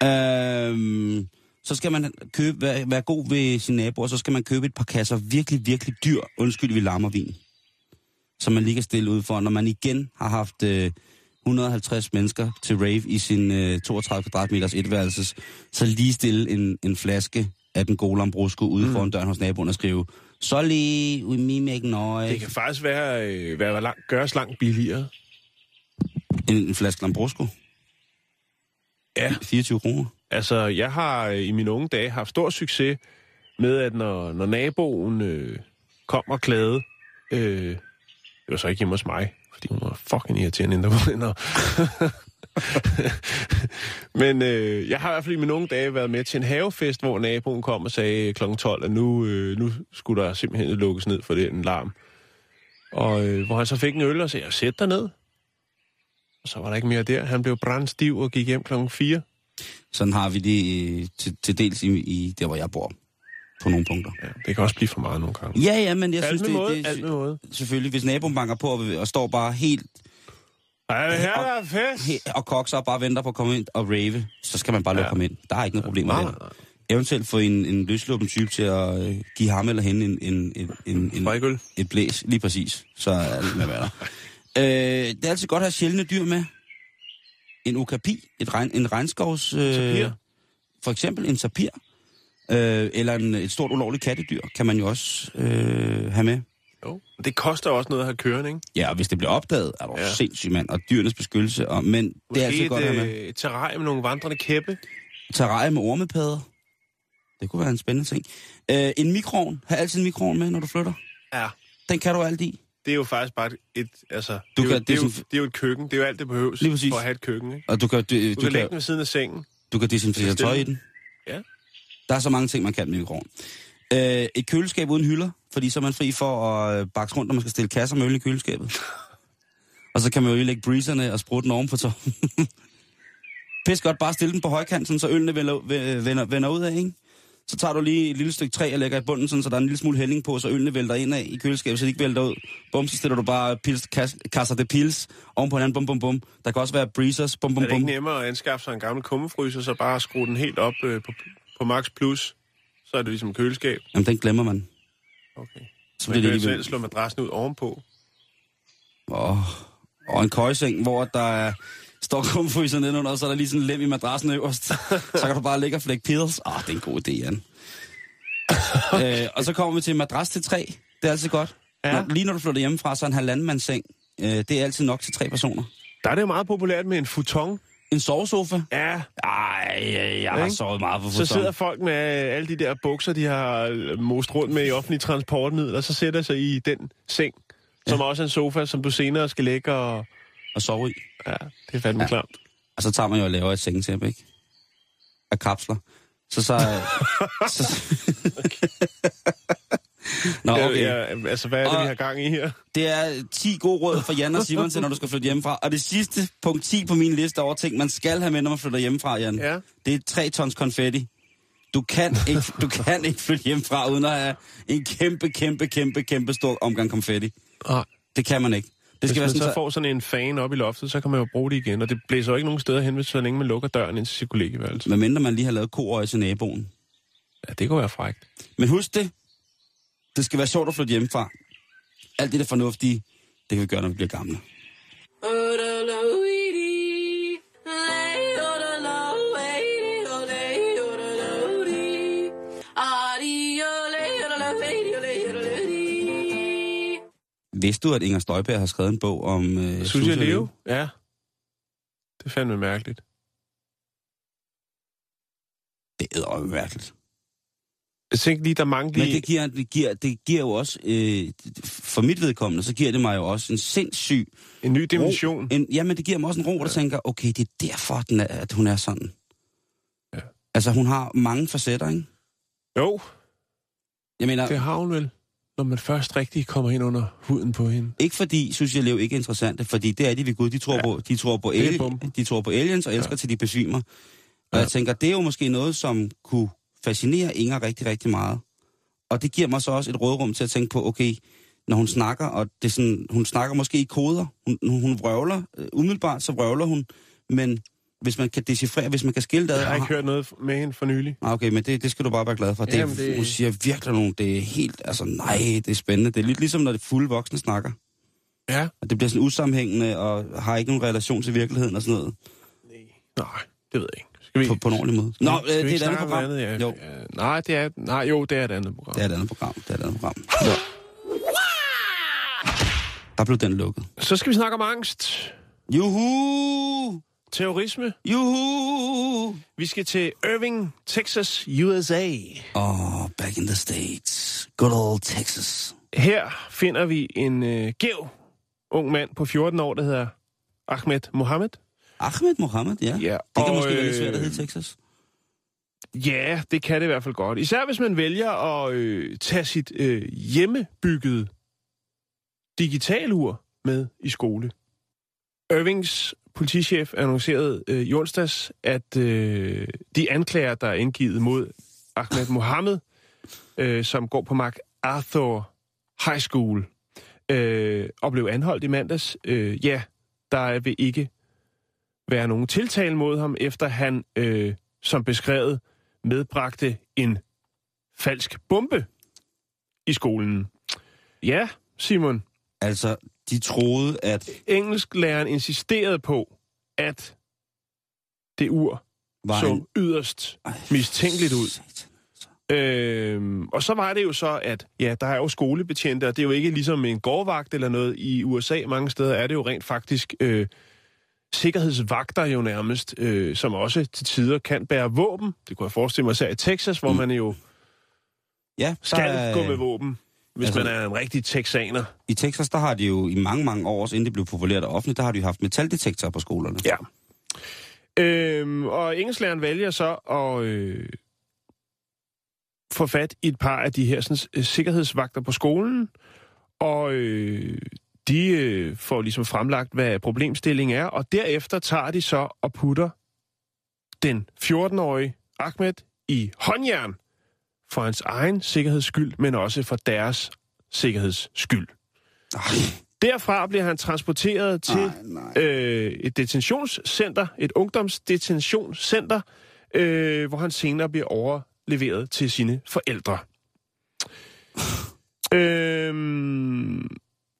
Øhm, så skal man købe, være, være god ved sine naboer, så skal man købe et par kasser virkelig, virkelig dyr, undskyld, vi lammer vin. Som man lige kan stille ud for, når man igen har haft øh, 150 mennesker til rave i sin øh, 32 kvadratmeters etværelses, så lige stille en, en flaske af den gode Lambrusco ude mm. foran døren hos naboen og skrive, så lige we me make noise. Det kan faktisk være, øh, være langt, gøres langt billigere. En, en flaske Lambrusco. Ja. 24 kroner. Altså, jeg har øh, i mine unge dage haft stor succes med, at når, når naboen øh, kom og klagede, øh, det var så ikke hjemme hos mig, fordi hun var fucking irriterende indre. (laughs) (laughs) Men øh, jeg har i hvert fald i mine unge dage været med til en havefest, hvor naboen kom og sagde kl. 12, at nu, øh, nu skulle der simpelthen lukkes ned for den larm. Og øh, hvor han så fik en øl og sagde, sæt dig ned. Og så var der ikke mere der. Han blev brandstiv og gik hjem klokken 4. Sådan har vi det øh, til, til dels i, i der, hvor jeg bor. På nogle punkter. Ja, det kan også blive for meget nogle gange. Ja, ja, men jeg alt synes, det, måde, det, alt med måde. selvfølgelig, hvis naboen banker på og, og står bare helt Ej, her er der fest! he- og kokser og bare venter på at komme ind og rave, så skal man bare lukke Ja. ham ind. Der er ikke noget problem med det. Eventuelt få en, en løsluppen type til at øh, give ham eller hende en, en, en, en, en, et blæs. Lige præcis. Så er det med hvad der. (laughs) Øh, det er altid godt at have sjældne dyr med. En okapi, et regn, en regnskovs... Øh, Tapir. For eksempel en tapir. Øh, eller en, et stort ulovligt kattedyr kan man jo også øh, have med. Jo. Det koster også noget at have kørende, ikke? Ja, og hvis det bliver opdaget, er du Ja. sindssygt, mand. Og dyrenes beskyttelse. Og, men det Måske er altid godt at et, have med. øh, et terrarie med nogle vandrende kæppe. Terrarie med ormepadder. Det kunne være en spændende ting. Øh, en mikroovn. Ha' altid en mikroovn med, når du flytter. Ja. Den kan du alt i. Det er jo faktisk bare et, altså, Du det, er jo, kan- det, jo, det er sådan- det er jo et køkken. Det er jo alt, det behøves Lige præcis. for at have et køkken, ikke? Og du kan, du, Du, du, kan kan, lægge den ved siden af sengen. du kan desinficere tøj i den. Ja. Der er så mange ting, man kan med mikroovn. Øh, et køleskab uden hylder, fordi så er man fri for at øh, bakse rundt, når man skal stille kasser med øl i køleskabet. og så kan man jo lige lægge breezerne og sprutte den oven på toppen. (laughs) Pis godt, bare stille den på højkanten, så ølene vender, vender, vender ud af, ikke? Så tager du lige et lille stykke træ og lægger i bunden, sådan, så der er en lille smule hældning på, så ølene vælter ind af i køleskabet, så de ikke vælter ud. Bum, så stiller du bare pils, kas, kasser det pils oven på hinanden, bum, bum, bum. Der kan også være breezers, bum, bum, Er det ikke bum. nemmere at anskaffe sig en gammel kummefryser, så bare skrue den helt op øh, på, på max plus? Så er det ligesom køleskab. Jamen, den glemmer man. Okay. Så Man bliver kan det jo selv slå madrassen ud ovenpå. Og, og en køjeseng, hvor der er, står kumfryser nedenunder, og så er der lige sådan en lem i madrassen øverst. så kan du bare ligge og flække pills. Åh, oh, det er en god idé, Jan. (laughs) øh, og så kommer vi til madras til tre. Det er altid godt. Ja. Når, lige når du flytter hjemmefra, så er en halvandmandsseng. Øh, det er altid nok til tre personer. Der er det jo meget populært med en futon. En sovesofa. Ja, Ej, jeg har Ikke? sovet meget på så futon. sidder folk med alle de der bukser, de har øh, most rundt med i offentlige transportmidler, så sætter sig i den seng, som også er en sofa, som du senere skal lægge og... og sove i. Ja, det er fandme ja. Ja. klart. Og så tager man jo og laver et sengetæppe, ikke? Af kapsler. Så så... (laughs) så Nå, okay. Ja, altså, hvad er det, Og- vi har gang i her? Det er 10 gode råd fra Jan og Simon til, når du skal flytte hjemmefra. Og det sidste punkt 10 på min liste over ting, man skal have med, når man flytter hjemmefra, Jan. Ja. Det er 3 tons konfetti. Du kan, ikke, du kan ikke flytte hjemmefra, uden at have en kæmpe, kæmpe, kæmpe, kæmpe stor omgang konfetti. Nej. Det kan man ikke. Det Hvis skal man være så sådan, så... får sådan en fan op i loftet, så kan man jo bruge det igen. Og det blæser jo ikke nogen steder hen, hvis så længe man lukker døren ind til sit kollegeværelse. Medmindre man lige har lavet koøje til naboen. Ja, det kunne være frækt. Men husk det. Det skal være sjovt at flytte hjemmefra. Alt det der fornuftige, det kan vi gøre, når vi bliver gamle. Vidste du, at Inger Støjberg har skrevet en bog om øh, Susie Leo? Ja. Det er fandme mærkeligt. Det er mærkeligt. Jeg tænkte lige, der mangler Men det giver, det giver, det giver jo også, øh, for mit vedkommende, så giver det mig jo også en sindssyg En ny dimension. ro. En, jamen, det giver mig også en ro, der tænker, okay, det er derfor, den er, at hun er sådan. Ja. Altså, hun har mange facetter, ikke? Jo, Jeg mener, det har hun vel. Når man først rigtig kommer ind under huden på hende. ikke fordi synes jeg lev ikke er interessante, fordi det er de ved Gud. De tror, Ja. på, de tror, på, bomben. de tror på aliens og elsker Ja. til de besvimer. Og ja. jeg tænker, det er jo måske noget, som kunne fascinere Inger rigtig, rigtig meget. Og det giver mig så også et rådrum til at tænke på, okay, når hun snakker, og det er sådan, hun snakker måske i koder, hun, hun, vrøvler, øh, umiddelbart så vrøvler hun, men hvis man kan decifrere, hvis man kan skille det ad, Jeg har ikke hørt noget med hende for nylig. Ah, Okay, men det, det skal du bare være glad for. Det, Jamen, det-. Hun siger virkelig nogle, det er helt, altså nej, det er spændende. Det er lidt ligesom, når det fulde voksne snakker. Ja. Og det bliver sådan usammenhængende, og har ikke nogen relation til virkeligheden og sådan noget, Nej, det ved jeg ikke. Skal vi, på, på en ordentlig måde. Nå, øh, skal vi det er et andet program. Andet, ja. Jo, Ja, nej, det er, nej, jo, det er et andet program. det er et andet program. Det er et andet program. Jo. Der blev den lukket. Så skal vi snakke om angst. Juhu! Terrorisme. Juhu! Vi skal til Irving, Texas, USA. Oh, back in the States. Good old Texas. Her finder vi en øh, gæv ung mand på 14 år, der hedder Ahmed Mohammed. Ahmed Mohammed, ja. Ja, Det kan og, måske være lidt øh, svært at hedde Texas. Ja, det kan det i hvert fald godt. Især hvis man vælger at øh, tage sit øh, hjemmebyggede digitalur med i skole. Irvings politichef annoncerede øh, i onsdags, at øh, de anklager, der er indgivet mod Ahmed Mohammed, øh, som går på MacArthur High School, øh, og blev anholdt i mandags. Øh, ja, der vil ikke være nogen tiltale mod ham, efter han, øh, som beskrevet, medbragte en falsk bombe i skolen. Ja, Simon. Altså, de troede, at Engelsklæreren insisterede på, at det ur var så en... yderst mistænkeligt ud. Satan. Øhm, og så var det jo så, at ja, der er jo skolebetjente, og det er jo ikke ligesom en gårdvagt eller noget i USA. Mange steder er det jo rent faktisk øh, sikkerhedsvagter jo nærmest, øh, som også til tider kan bære våben. Det kunne jeg forestille mig især i Texas, hvor Mm. man jo Ja, skal der, gå med våben, hvis altså- man er en rigtig texaner. I Texas, der har de jo i mange, mange år, inden det blev populært og offentligt, der har de jo haft metaldetektorer på skolerne. Ja. Øhm, og engelsklæreren vælger så at øh, få fat i et par af de her sådan, øh, sikkerhedsvagter på skolen, og øh, de øh, får ligesom fremlagt, hvad problemstillingen er, og derefter tager de så og putter den 14-årige Ahmed i håndjern for hans egen sikkerheds skyld, men også for deres sikkerheds skyld. Ej, Derfra bliver han transporteret til nej. øh, et detentionscenter, et ungdomsdetentionscenter, øh, hvor han senere bliver overleveret til sine forældre. (sighs) øhm,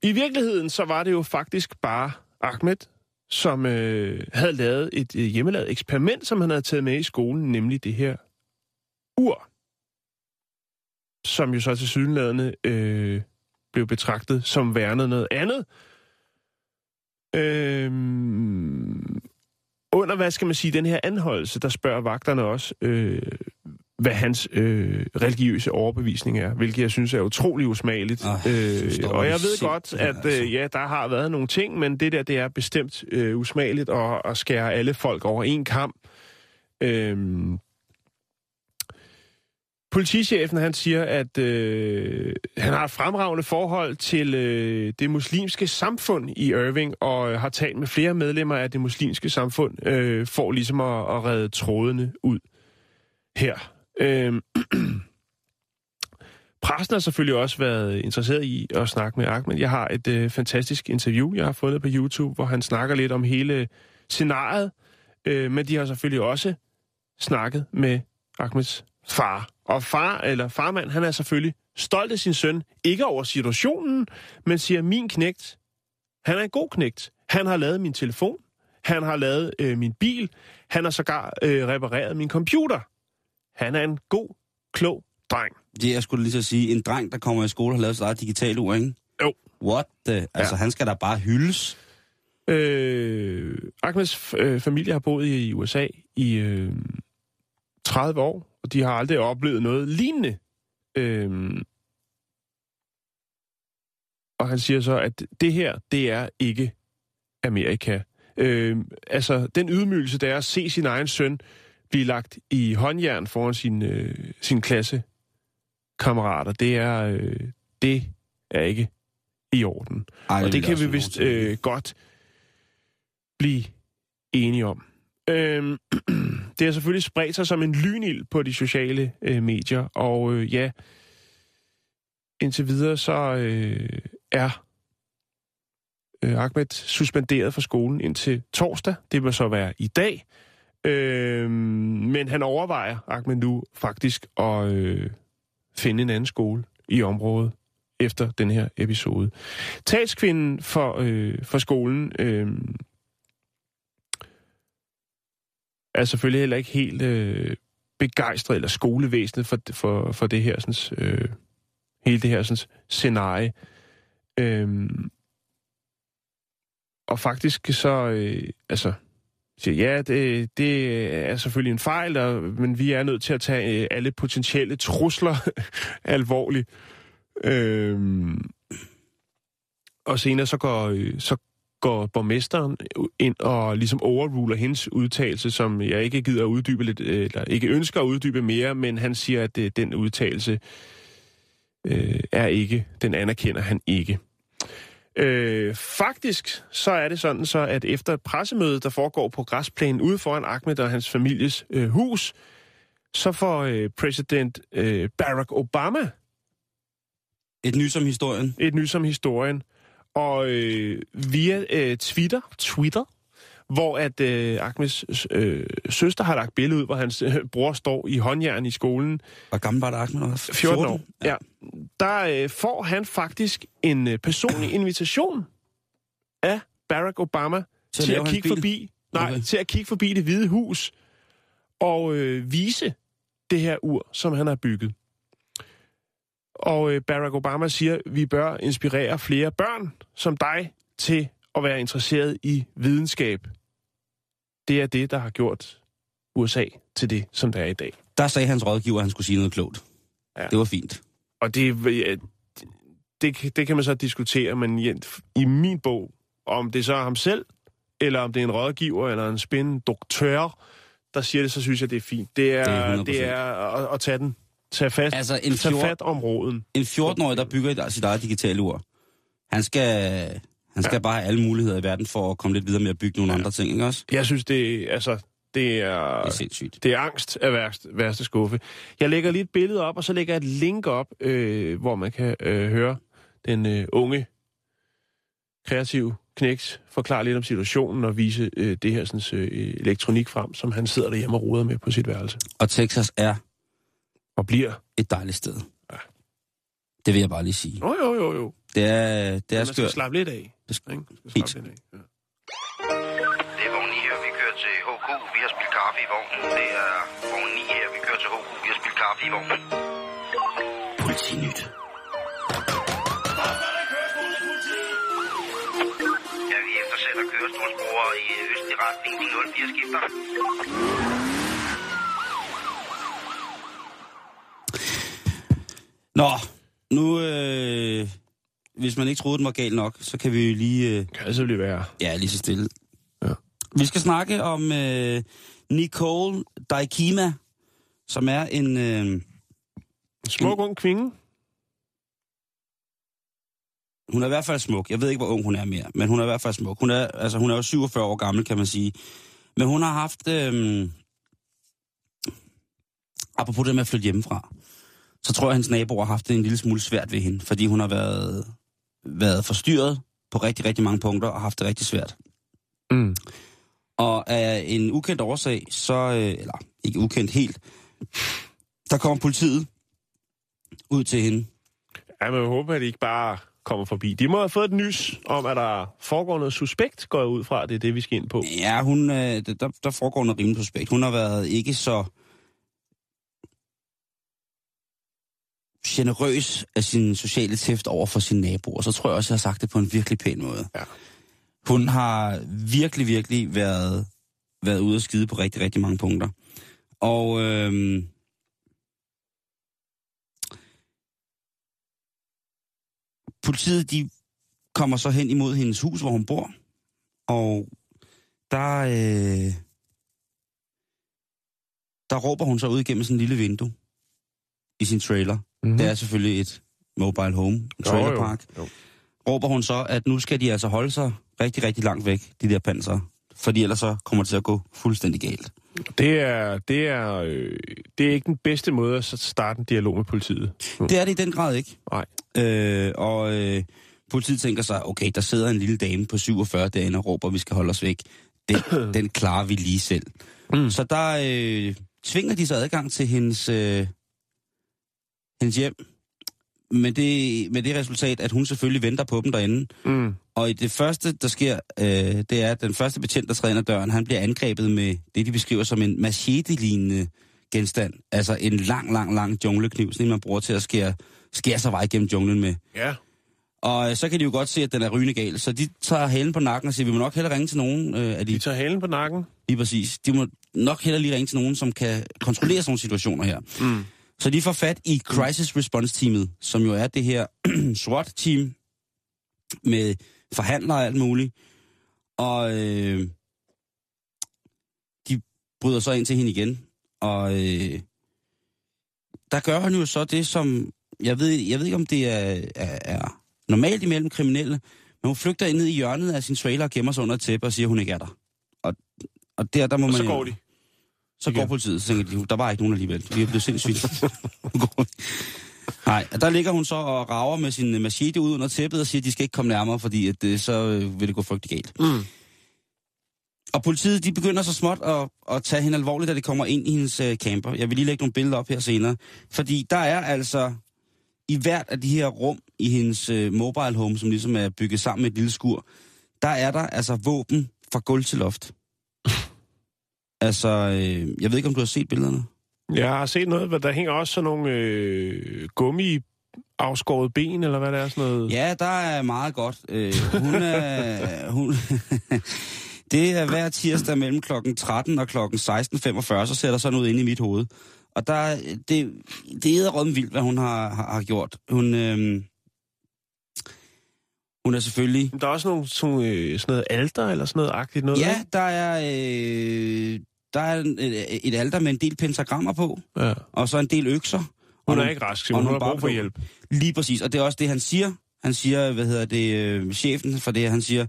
i virkeligheden så var det jo faktisk bare Ahmed, som øh, havde lavet et øh, hjemmelavet eksperiment, som han havde taget med i skolen, nemlig det her ur, som jo så til sydenladende øh, blev betragtet som værende noget andet. Øh, under, hvad skal man sige, den her anholdelse, der spørger vagterne også, øh, hvad hans øh, religiøse overbevisning er, hvilket jeg synes er utrolig usmageligt. Jeg øh, og jeg ved godt, simpelthen, at altså. øh, ja, der har været nogle ting, men det der, det er bestemt øh, usmageligt at, at skære alle folk over en kamp. Øhm, Politichefen han siger, at øh, han har et fremragende forhold til øh, det muslimske samfund i Irving, og øh, har talt med flere medlemmer af det muslimske samfund, øh, for ligesom at, at redde trådene ud her. Øh, (clears throat) Pressen har selvfølgelig også været interesseret i at snakke med Ahmed. Jeg har et øh, fantastisk interview, jeg har fundet på YouTube, hvor han snakker lidt om hele scenariet, øh, men de har selvfølgelig også snakket med Ahmeds far. Og far, eller farmand, han er selvfølgelig stolt af sin søn, ikke over situationen, men siger, min knægt, han er en god knægt. Han har lavet min telefon, han har lavet øh, min bil, han har sågar øh, repareret min computer. Han er en god, klog dreng. Det jeg skulle lige så sige, en dreng, der kommer i skole, har lavet sit eget digital ur, ikke? Jo. What the? Altså, han skal da bare hyldes. Øh, Ahmeds øh, familie har boet i USA i øh, 30 år, og de har aldrig oplevet noget lignende. Øh, og han siger så, at det her, det er ikke Amerika. Øh, altså, den ydmygelse, der er at se sin egen søn blive lagt i håndjern foran sin, øh, sin klasse kammerater, det er, øh, det er ikke i orden. Ej, Og det kan vi vist øh, godt blive enige om. Øhm, (clears throat) det har selvfølgelig spredt sig som en lynild på de sociale øh, medier, og øh, ja, indtil videre så øh, er øh, Ahmed suspenderet fra skolen indtil torsdag. Det vil så være i dag. Øh, men han overvejer, Ahmed nu, faktisk at øh, finde en anden skole i området efter den her episode. Talskvinden for, øh, for skolen øh, er selvfølgelig heller ikke helt øh, begejstret, eller skolevæsenet for, for, for det her sådan, øh, hele det her sådan, scenarie. Øh, og faktisk så, øh, altså, siger, ja, det, det er selvfølgelig en fejl, og, men vi er nødt til at tage øh, alle potentielle trusler (laughs) alvorligt. Øhm, og senere så går, øh, så går borgmesteren ind og ligesom overruler hendes udtalelse, som jeg ikke gider at uddybe lidt, øh, eller ikke ønsker at uddybe mere, men han siger, at øh, den udtalelse øh, er ikke, den anerkender han ikke. Øh, faktisk så er det sådan så, at efter et pressemøde, der foregår på græsplænen ude foran Ahmed og hans families øh, hus, så får øh, præsident øh, Barack Obama Et nys om historien. et nys om historien. Og øh, via øh, Twitter, Twitter, hvor at øh, Ahmeds øh, søster har lagt billede ud, hvor hans øh, bror står i håndjern i skolen. Hvor gammel var det, Ahmed? også? 14 år. Ja. Der øh, får han faktisk en øh, personlig (clears throat) invitation af Barack Obama Til til, at kigge forbi, nej, Okay. til at kigge forbi det hvide hus og øh, vise det her ur, som han har bygget. Og øh, Barack Obama siger, vi bør inspirere flere børn som dig til at være interesseret i videnskab. Det er det, der har gjort USA til det, som det er i dag. Der sagde hans rådgiver, at han skulle sige noget klogt. Ja. Det var fint. Og det, ja, det, det kan man så diskutere, men i, min bog, om det så er ham selv, eller om det er en rådgiver, eller en spændende doktør, der siger det, så synes jeg, det er fint. Det er, Det er 100%. det er at, at tage den. Tage fast, Altså, en tage fjord- fat om råden. En 14-årig, der bygger sit eget digitale ur, han skal, han skal ja. bare have alle muligheder i verden for at komme lidt videre med at bygge nogle ja. andre ting, ikke også? Jeg synes, det, altså, det er... Det er sindssygt. Det er angst af værste, værste skuffe. Jeg lægger lige et billede op, og så lægger jeg et link op, øh, hvor man kan øh, høre den øh, unge, kreative knæks forklare lidt om situationen og vise øh, det her sådan, øh, elektronik frem, som han sidder derhjemme og roder med på sit værelse. Og Texas er Og bliver... et dejligt sted. Ja. Det vil jeg bare lige sige. Jo, jo, jo, jo. Det er, det er Man skal skørt. slappe lidt af. Det skal- Ikke? Helt skal slappe lidt af. Ja. Det er vogn 9 her, vi kører til HK. Vi har spillet kaffe i vognen. Det er vogn 9 her, vi kører til HK. Vi har spillet kaffe i vognen. Politinyt. Ja, vi eftersætter kørestolsbrugere i østlig retning. De 04 skifter. Nå, nu... Øh, hvis man ikke troede, den var gal nok, så kan vi jo lige... Øh, Kan altså blive værre. ja, lige så stille. Ja. Vi skal snakke om øh, Nicole Daikima, som er en... Øh, Smuk ung kvinde. hun er i hvert fald smuk. Jeg ved ikke, hvor ung hun er mere, men hun er i hvert fald smuk. Hun er, altså, hun er jo 47 år gammel, kan man sige. Men hun har haft... Øh, apropos det med at flytte hjemmefra, så tror jeg, at hendes naboer har haft det en lille smule svært ved hende, fordi hun har været, været forstyrret på rigtig, rigtig mange punkter og haft det rigtig svært. Mm. Og af en ukendt årsag, så, øh, eller ikke ukendt helt, der kommer politiet ud til hende. Ja, men jeg håber, at de ikke bare kommer forbi. De må have fået et nys om, at der foregår noget suspekt, går jeg ud fra. Det er det, vi skal ind på. Ja, hun, øh, der, der foregår noget rimelig suspekt. Hun har været ikke så generøs af sin sociale tæft over for sine naboer. Så tror jeg også, jeg har sagt det på en virkelig pæn måde. Ja. Hun har virkelig, virkelig været, været ude at skide på rigtig, rigtig mange punkter. Og øhm, politiet, de kommer så hen imod hendes hus, hvor hun bor. Og der, øh, der råber hun så ud igennem sådan en lille vindue i sin trailer. Mm-hmm. Det er selvfølgelig et mobile home, en trailerpark. Jo, jo. Råber hun så, at nu skal de altså holde sig rigtig, rigtig langt væk, de der panser. Fordi ellers så kommer det til at gå fuldstændig galt. Det er, det, er, øh, det er ikke den bedste måde at starte en dialog med politiet. Det er det i den grad ikke. Nej. Øh, og øh, politiet tænker sig, okay, der sidder en lille dame på 47 dage og råber, at vi skal holde os væk. Den, (clears throat) den klarer vi lige selv. Mm. Så der øh, tvinger de sig adgang til hendes, øh, hendes hjem. Med det, med det resultat, at hun selvfølgelig venter på dem derinde. Mm. Og i det første, der sker, øh, det er, at den første betjent, der træder ind ad døren, han bliver angrebet med det, de beskriver som en machete-lignende genstand. Altså en lang, lang, lang junglekniv, sådan en, man bruger til at skære, skære sig vej gennem junglen med. Ja. Og øh, så kan de jo godt se, at den er rygende gal, så de tager halen på nakken og siger, vi må nok hellere ringe til nogen øh, af de... De tager halen på nakken. Lige præcis. De må nok hellere lige ringe til nogen, som kan kontrollere sådan nogle situationer her. Mm. Så de får fat i Crisis Response Teamet, som jo er det her (clears throat) SWAT-team med forhandlere og alt muligt. Og øh, de bryder så ind til hende igen. Og øh, der gør han jo så det, som... Jeg ved, jeg ved ikke, om det er, er, er normalt imellem kriminelle, men hun flygter ind i hjørnet af sin trailer og gemmer sig under et tæppe og siger, at hun ikke er der. Og, og der, der må Og man så går de. Så går politiet, så tænker de, der var ikke nogen alligevel. Vi er blevet sindssygt. (laughs) Nej, der ligger hun så og rager med sin machete ud under tæppet og siger, at de skal ikke komme nærmere, fordi at, øh, så øh, vil det gå frygtelig galt. Mm. Og politiet, de begynder så småt at, at tage hende alvorligt, da de kommer ind i hendes øh, camper. Jeg vil lige lægge nogle billeder op her senere. Fordi der er altså i hvert af de her rum i hendes øh, mobile home, som ligesom er bygget sammen med et lille skur, der er der altså våben fra gulv til loft. Altså, øh, jeg ved ikke, om du har set billederne? Jeg har set noget, hvor der hænger også sådan nogle øh, gummi afskåret ben, eller hvad det er, sådan noget. Ja, der er meget godt. Øh, hun er... (laughs) hun, (laughs) det er hver tirsdag mellem klokken 13 og klokken 16.45, så ser der sådan ud inde i mit hoved. Og der, er- det, det er rødden vildt, hvad hun har, har, har gjort. Hun, øh, hun er selvfølgelig... Der er også nogle, sådan, øh, sådan noget alter, eller sådan noget agtigt noget. Ja, der er, øh, der er en- et, et alter med en del pentagrammer på, ja. og så en del økser. Hun er nogle- ikke rask, Simon. Hun har brug for hjælp. Lige præcis, og det er også det, han siger. Han siger, hvad hedder det, øh, chefen for det, han siger,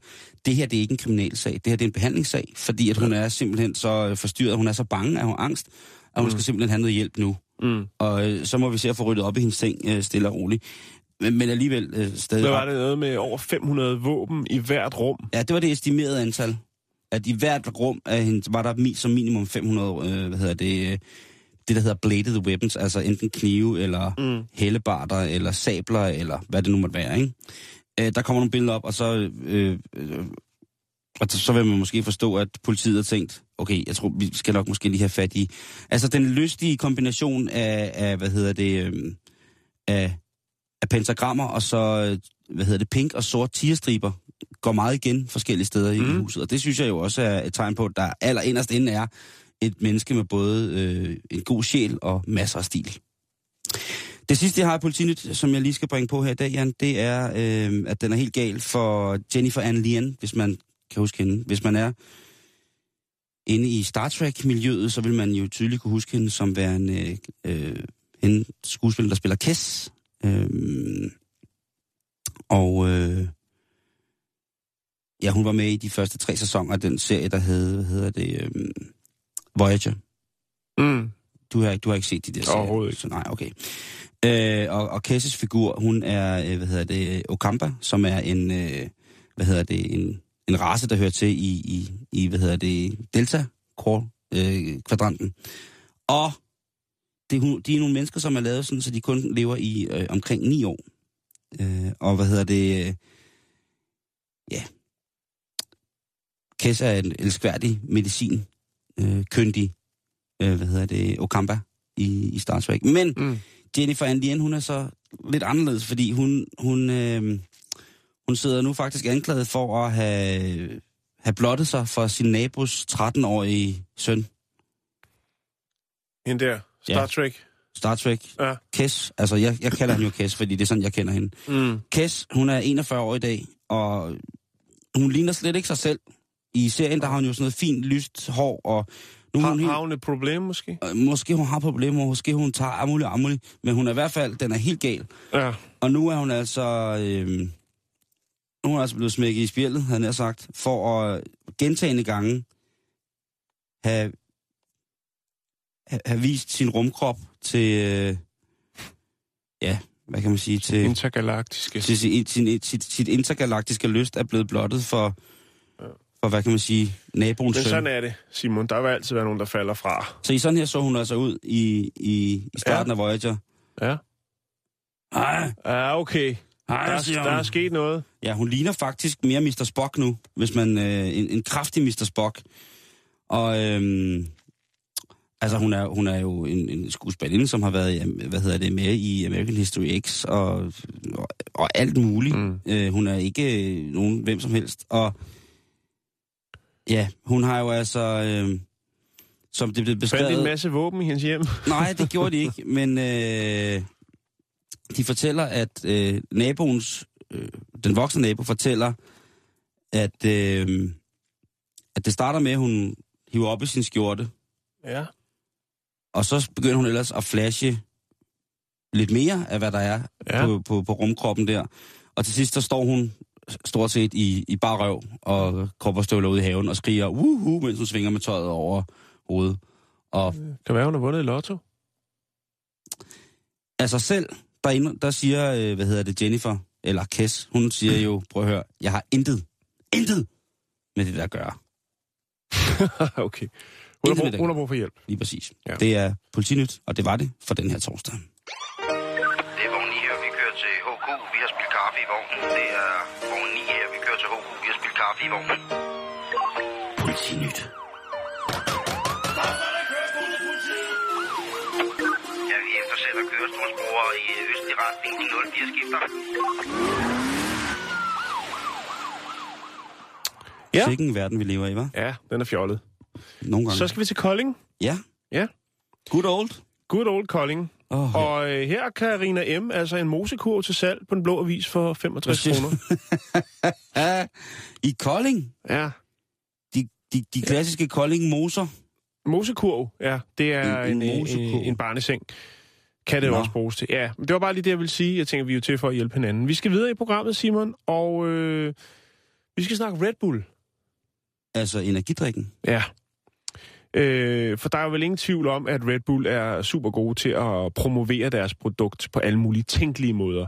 det her det er ikke en kriminalsag, det her det er en behandlingssag, fordi at hun er simpelthen så øh, forstyrret, hun er så bange, at hun har angst, at hun mm. skal simpelthen have noget hjælp nu. Mm. Og øh, så må vi se at få ryddet op i hendes seng øh, stille og roligt. Men, men alligevel øh, stadig... Hvad var det noget med over 500 våben i hvert rum? Ja, det var det estimerede antal. At i hvert rum af hende, var der som minimum 500, øh, hvad hedder det, øh, det der hedder bladed weapons, altså enten knive, eller Mm. hellebarter, eller sabler, eller hvad det nu måtte være, ikke? Øh, der kommer nogle billeder op, og så, øh, øh, og så vil man måske forstå, at politiet har tænkt, okay, jeg tror, vi skal nok måske lige have fat i... Altså, den lystige kombination af, af hvad hedder det, øh, af, af pentagrammer, og så, øh, hvad hedder det, pink og sort tierstriber, går meget igen forskellige steder mm. i Mhm. huset. Og det synes jeg jo også er et tegn på, at der allerinderst inde er et menneske med både øh, en god sjæl og masser af stil. Det sidste, jeg har i politinyt, som jeg lige skal bringe på her i dag, Jan, det er, øh, at den er helt gal for Jennifer Ann Lien, hvis man kan huske hende. Hvis man er inde i Star Trek-miljøet, så vil man jo tydeligt kunne huske hende som værende øh, en skuespiller, der spiller Kess. Øh, og øh, ja, hun var med i de første tre sæsoner af den serie, der hed, hvad hedder det, øh, Voyager. Mm. Du har, ikke- du har ikke set de der serier? Overhovedet ikke. Så nej, okay. Øh, og, og Kesses figur, hun er, øh, hvad hedder det, Okamba, som er en, øh, hvad hedder det, en, en race, der hører til i, i, i hvad hedder det, Delta øh, kvadranten. Og det, hun- de er nogle mennesker, som er lavet sådan, så de kun lever i øh, omkring ni år. Øh, og hvad hedder det, øh, ja, Kess er en elskværdig medicin, øh, kyndig, øh, hvad hedder det, Okamba i, i Star Trek. Men Mm. Jennifer Anlien, hun er så lidt anderledes, fordi hun, hun, øh, hun sidder nu faktisk anklaget for at have, have blottet sig for sin nabos 13-årige søn. Hende der. Star Ja. Trek. Star Trek. Ja. Kess. Altså, jeg, jeg kalder hende jo Kess, fordi det er sådan, jeg kender hende. Mm. Kess, hun er 41 år i dag, og hun ligner slet ikke sig selv. I serien, der har hun jo sådan noget fint, lyst hår, og nu Har, hun helt... har hun et problem, måske? Øh, Måske hun har problemer, måske hun tager amulig amulig, men hun er i hvert fald, den er helt gal. Ja. Og nu er hun altså, øh, nu er hun altså blevet smækket i spjældet, havde jeg sagt, for at gentagende gange have, have, vist sin rumkrop til, øh, ja, hvad kan man sige, til, Intergalaktiske. til sin, sin, sit, sit intergalaktiske lyst er blevet blottet for, for hvad kan man sige, naboens Men søn. sådan er det, Simon. Der vil altid være nogen, der falder fra. Så i sådan her så hun altså ud i, i, i starten Ja. af Voyager. Ja. Hej, Ja, okay. hej, Der, siger der er sket noget. Ja, hun ligner faktisk mere Mr. Spock nu, hvis man... Øh, en, en kraftig Mr. Spock. Og øhm, altså, hun er, hun er jo en, en skuespillerinde, som har været hvad hedder det, med i American History X og, og, og alt muligt. Mm. Mm. Øh, hun er ikke øh, nogen hvem som helst. Og ja, hun har jo altså... Øh, som det blev Fandt beskrevet... en masse våben i hendes hjem. Nej, det (laughs) gjorde de ikke, men øh, de fortæller, at øh, naboens, øh, den voksne nabo fortæller, at, øh, at det starter med, at hun hiver op i sin skjorte, Ja. og så begynder hun ellers at flashe lidt mere af, hvad der er Ja. på, på, på rumkroppen der. Og til sidst, så står hun stort set i, i bare røv og kropperstøvler ude i haven og skriger, uhu, mens hun svinger med tøjet over hovedet. Og Kan være, hun har vundet i lotto. altså selv, derinde, der siger, øh, hvad hedder det, Jennifer, eller Kess, hun siger jo, prøv at høre, jeg har intet, intet med det der at gøre. (laughs) okay. Hun har, brug, hun har brug for hjælp. Lige præcis. Ja. Det er politinyt, og det var det for den her torsdag. Vi har spillet kaffe i vognen. Politinyt. Ja, vi eftersætter kørestolsbrugere i østlig retning. De 04 skifter. Ja. Sikke en verden, vi lever i, hva'? Ja, den er fjollet. Nogle gange. Så skal vi til Kolding. Ja. Ja. Good old. Good old Kolding. Oh, Og øh, her er Karina M., altså en mosekur til salg på den blå avis for 65 Hvad siger kroner. ja. (laughs) I Kolding. Ja. De, de, de klassiske Kolding moser. Mosekurv, ja. Det er En- en, en en, mosekurv. en, en barneseng. Kan det Nå. også bruges til. Ja, men det var bare lige det, jeg ville sige. Jeg tænker, vi er jo til for at hjælpe hinanden. Vi skal videre i programmet, Simon, og øh, vi skal snakke Red Bull. Altså energidrikken. Ja. Øh, for der er jo vel ingen tvivl om, at Red Bull er super gode til at promovere deres produkt på alle mulige tænkelige måder.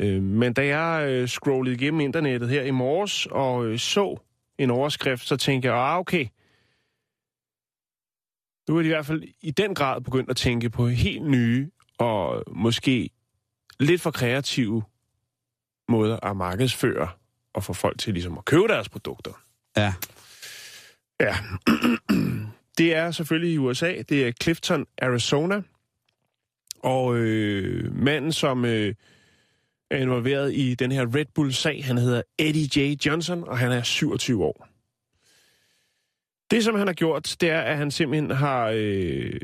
Øh, men da jeg øh, scrollede igennem internettet her i morges og øh, så en overskrift, så tænkte jeg, ah okay, nu er de i hvert fald i den grad begyndt at tænke på helt nye og måske lidt for kreative måder at markedsføre og få folk til ligesom at købe deres produkter. Ja. Ja. (clears throat) Det er selvfølgelig i USA. Det er Clifton, Arizona. Og øh, manden, som øh, er involveret i den her Red Bull-sag, han hedder Eddie J. Johnson, og han er 27 år. Det, som han har gjort, det er, at han simpelthen har øh,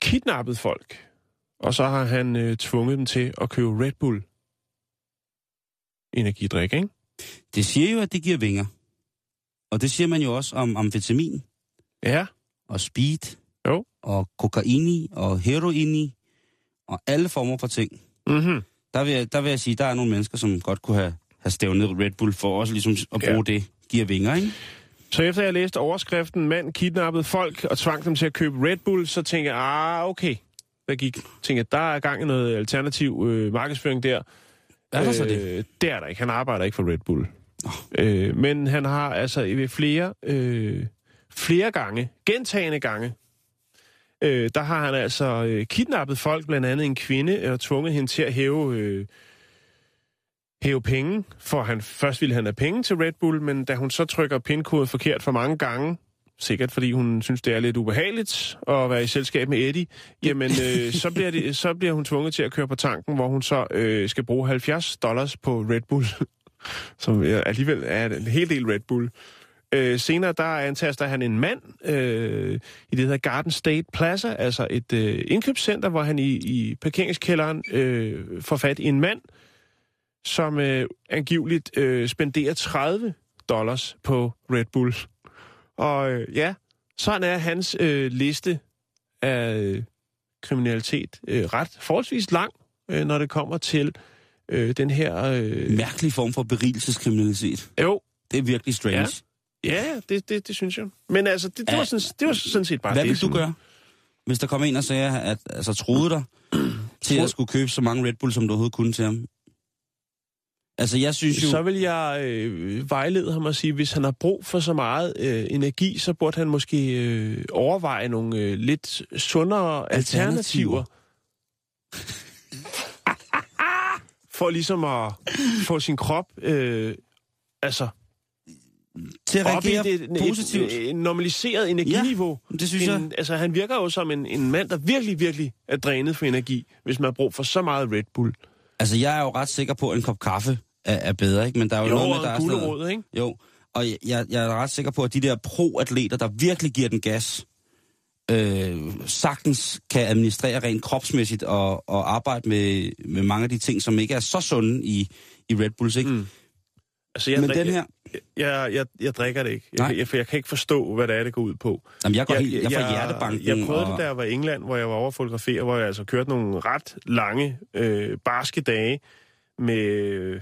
kidnappet folk. Og så har han øh, tvunget dem til at købe Red Bull energidrik, ikke? Det siger jo, at det giver vinger. Og det siger man jo også om amfetamin Ja. Og speed. Jo. Og kokaini og heroini og alle former for ting. Mm-hmm. Der vil, jeg, der vil jeg sige, der er nogle mennesker, som godt kunne have, have stævnet Red Bull for også ligesom at bruge Ja. det. Giver vinger, ikke? Så efter jeg læste overskriften, mand kidnappede folk og tvang dem til at købe Red Bull, så tænkte jeg, ah, okay. Der gik, tænkte jeg, der er gang i noget alternativ øh, markedsføring der. Er der så det? Øh, det er der ikke. Han arbejder ikke for Red Bull. Øh, men han har altså ved flere, øh, flere gange, gentagende gange, øh, der har han altså øh, kidnappet folk, blandt andet en kvinde, og tvunget hende til at hæve, øh, hæve penge, for han først ville han have penge til Red Bull, men da hun så trykker pindkoden forkert for mange gange, sikkert fordi hun synes, det er lidt ubehageligt at være i selskab med Eddie, jamen øh, så, bliver det, så bliver hun tvunget til at køre på tanken, hvor hun så øh, skal bruge 70 dollars på Red Bull, (laughs) som alligevel er en hel del Red Bull. Øh, senere der antaster han en mand øh, i det, der hedder Garden State Plaza, altså et øh, indkøbscenter, hvor han i, i parkeringskælderen øh, får fat i en mand, som øh, angiveligt øh, spenderer 30 dollars på Red Bull. Og øh, ja, sådan er hans øh, liste af øh, kriminalitet øh, ret forholdsvis lang, øh, når det kommer til øh, den her... Øh, Mærkelig form for berigelseskriminalitet. jo, Det er virkelig strange. Ja. Ja. det, det, det synes jeg. Men altså, det, det, Ja. var, sådan, det var sådan set bare Hvad det. vil du som- gøre, hvis der kom en og sagde, at altså, troede dig til at skulle købe så mange Red Bull, som du overhovedet kunne til ham? Altså, jeg synes jo... Så vil jeg øh, vejlede ham og sige, hvis han har brug for så meget øh, energi, så burde han måske øh, overveje nogle øh, lidt sundere alternativer. Alternativer. for ligesom at få sin krop øh, altså til at op i reagere et, et, positivt. et, et normaliseret energiniveau. det synes jeg. en, Altså, han virker jo som en, en mand, der virkelig, virkelig er drænet for energi, hvis man har brug for så meget Red Bull. Altså, jeg er jo ret sikker på, at en kop kaffe er, er bedre, ikke? Men der er jo, Jo, noget med, der er sådan noget- ikke? Jo, og jeg, jeg, jeg er ret sikker på, at de der pro-atleter, der virkelig giver den gas, øh, sagtens kan administrere rent kropsmæssigt og, og arbejde med, med mange af de ting, som ikke er så sunde i, i Red Bulls, ikke? Mm. Altså, jeg, Men drik- den her- Jeg, jeg, jeg, jeg drikker det ikke. Nej. Jeg, jeg, for jeg kan ikke forstå, hvad det er, det går ud på. Jamen, jeg går helt, jeg får hjertebanken. Jeg prøvede og, det, da jeg var i England, hvor jeg var over at fotografere, hvor jeg altså kørte nogle ret lange, øh, barske dage med,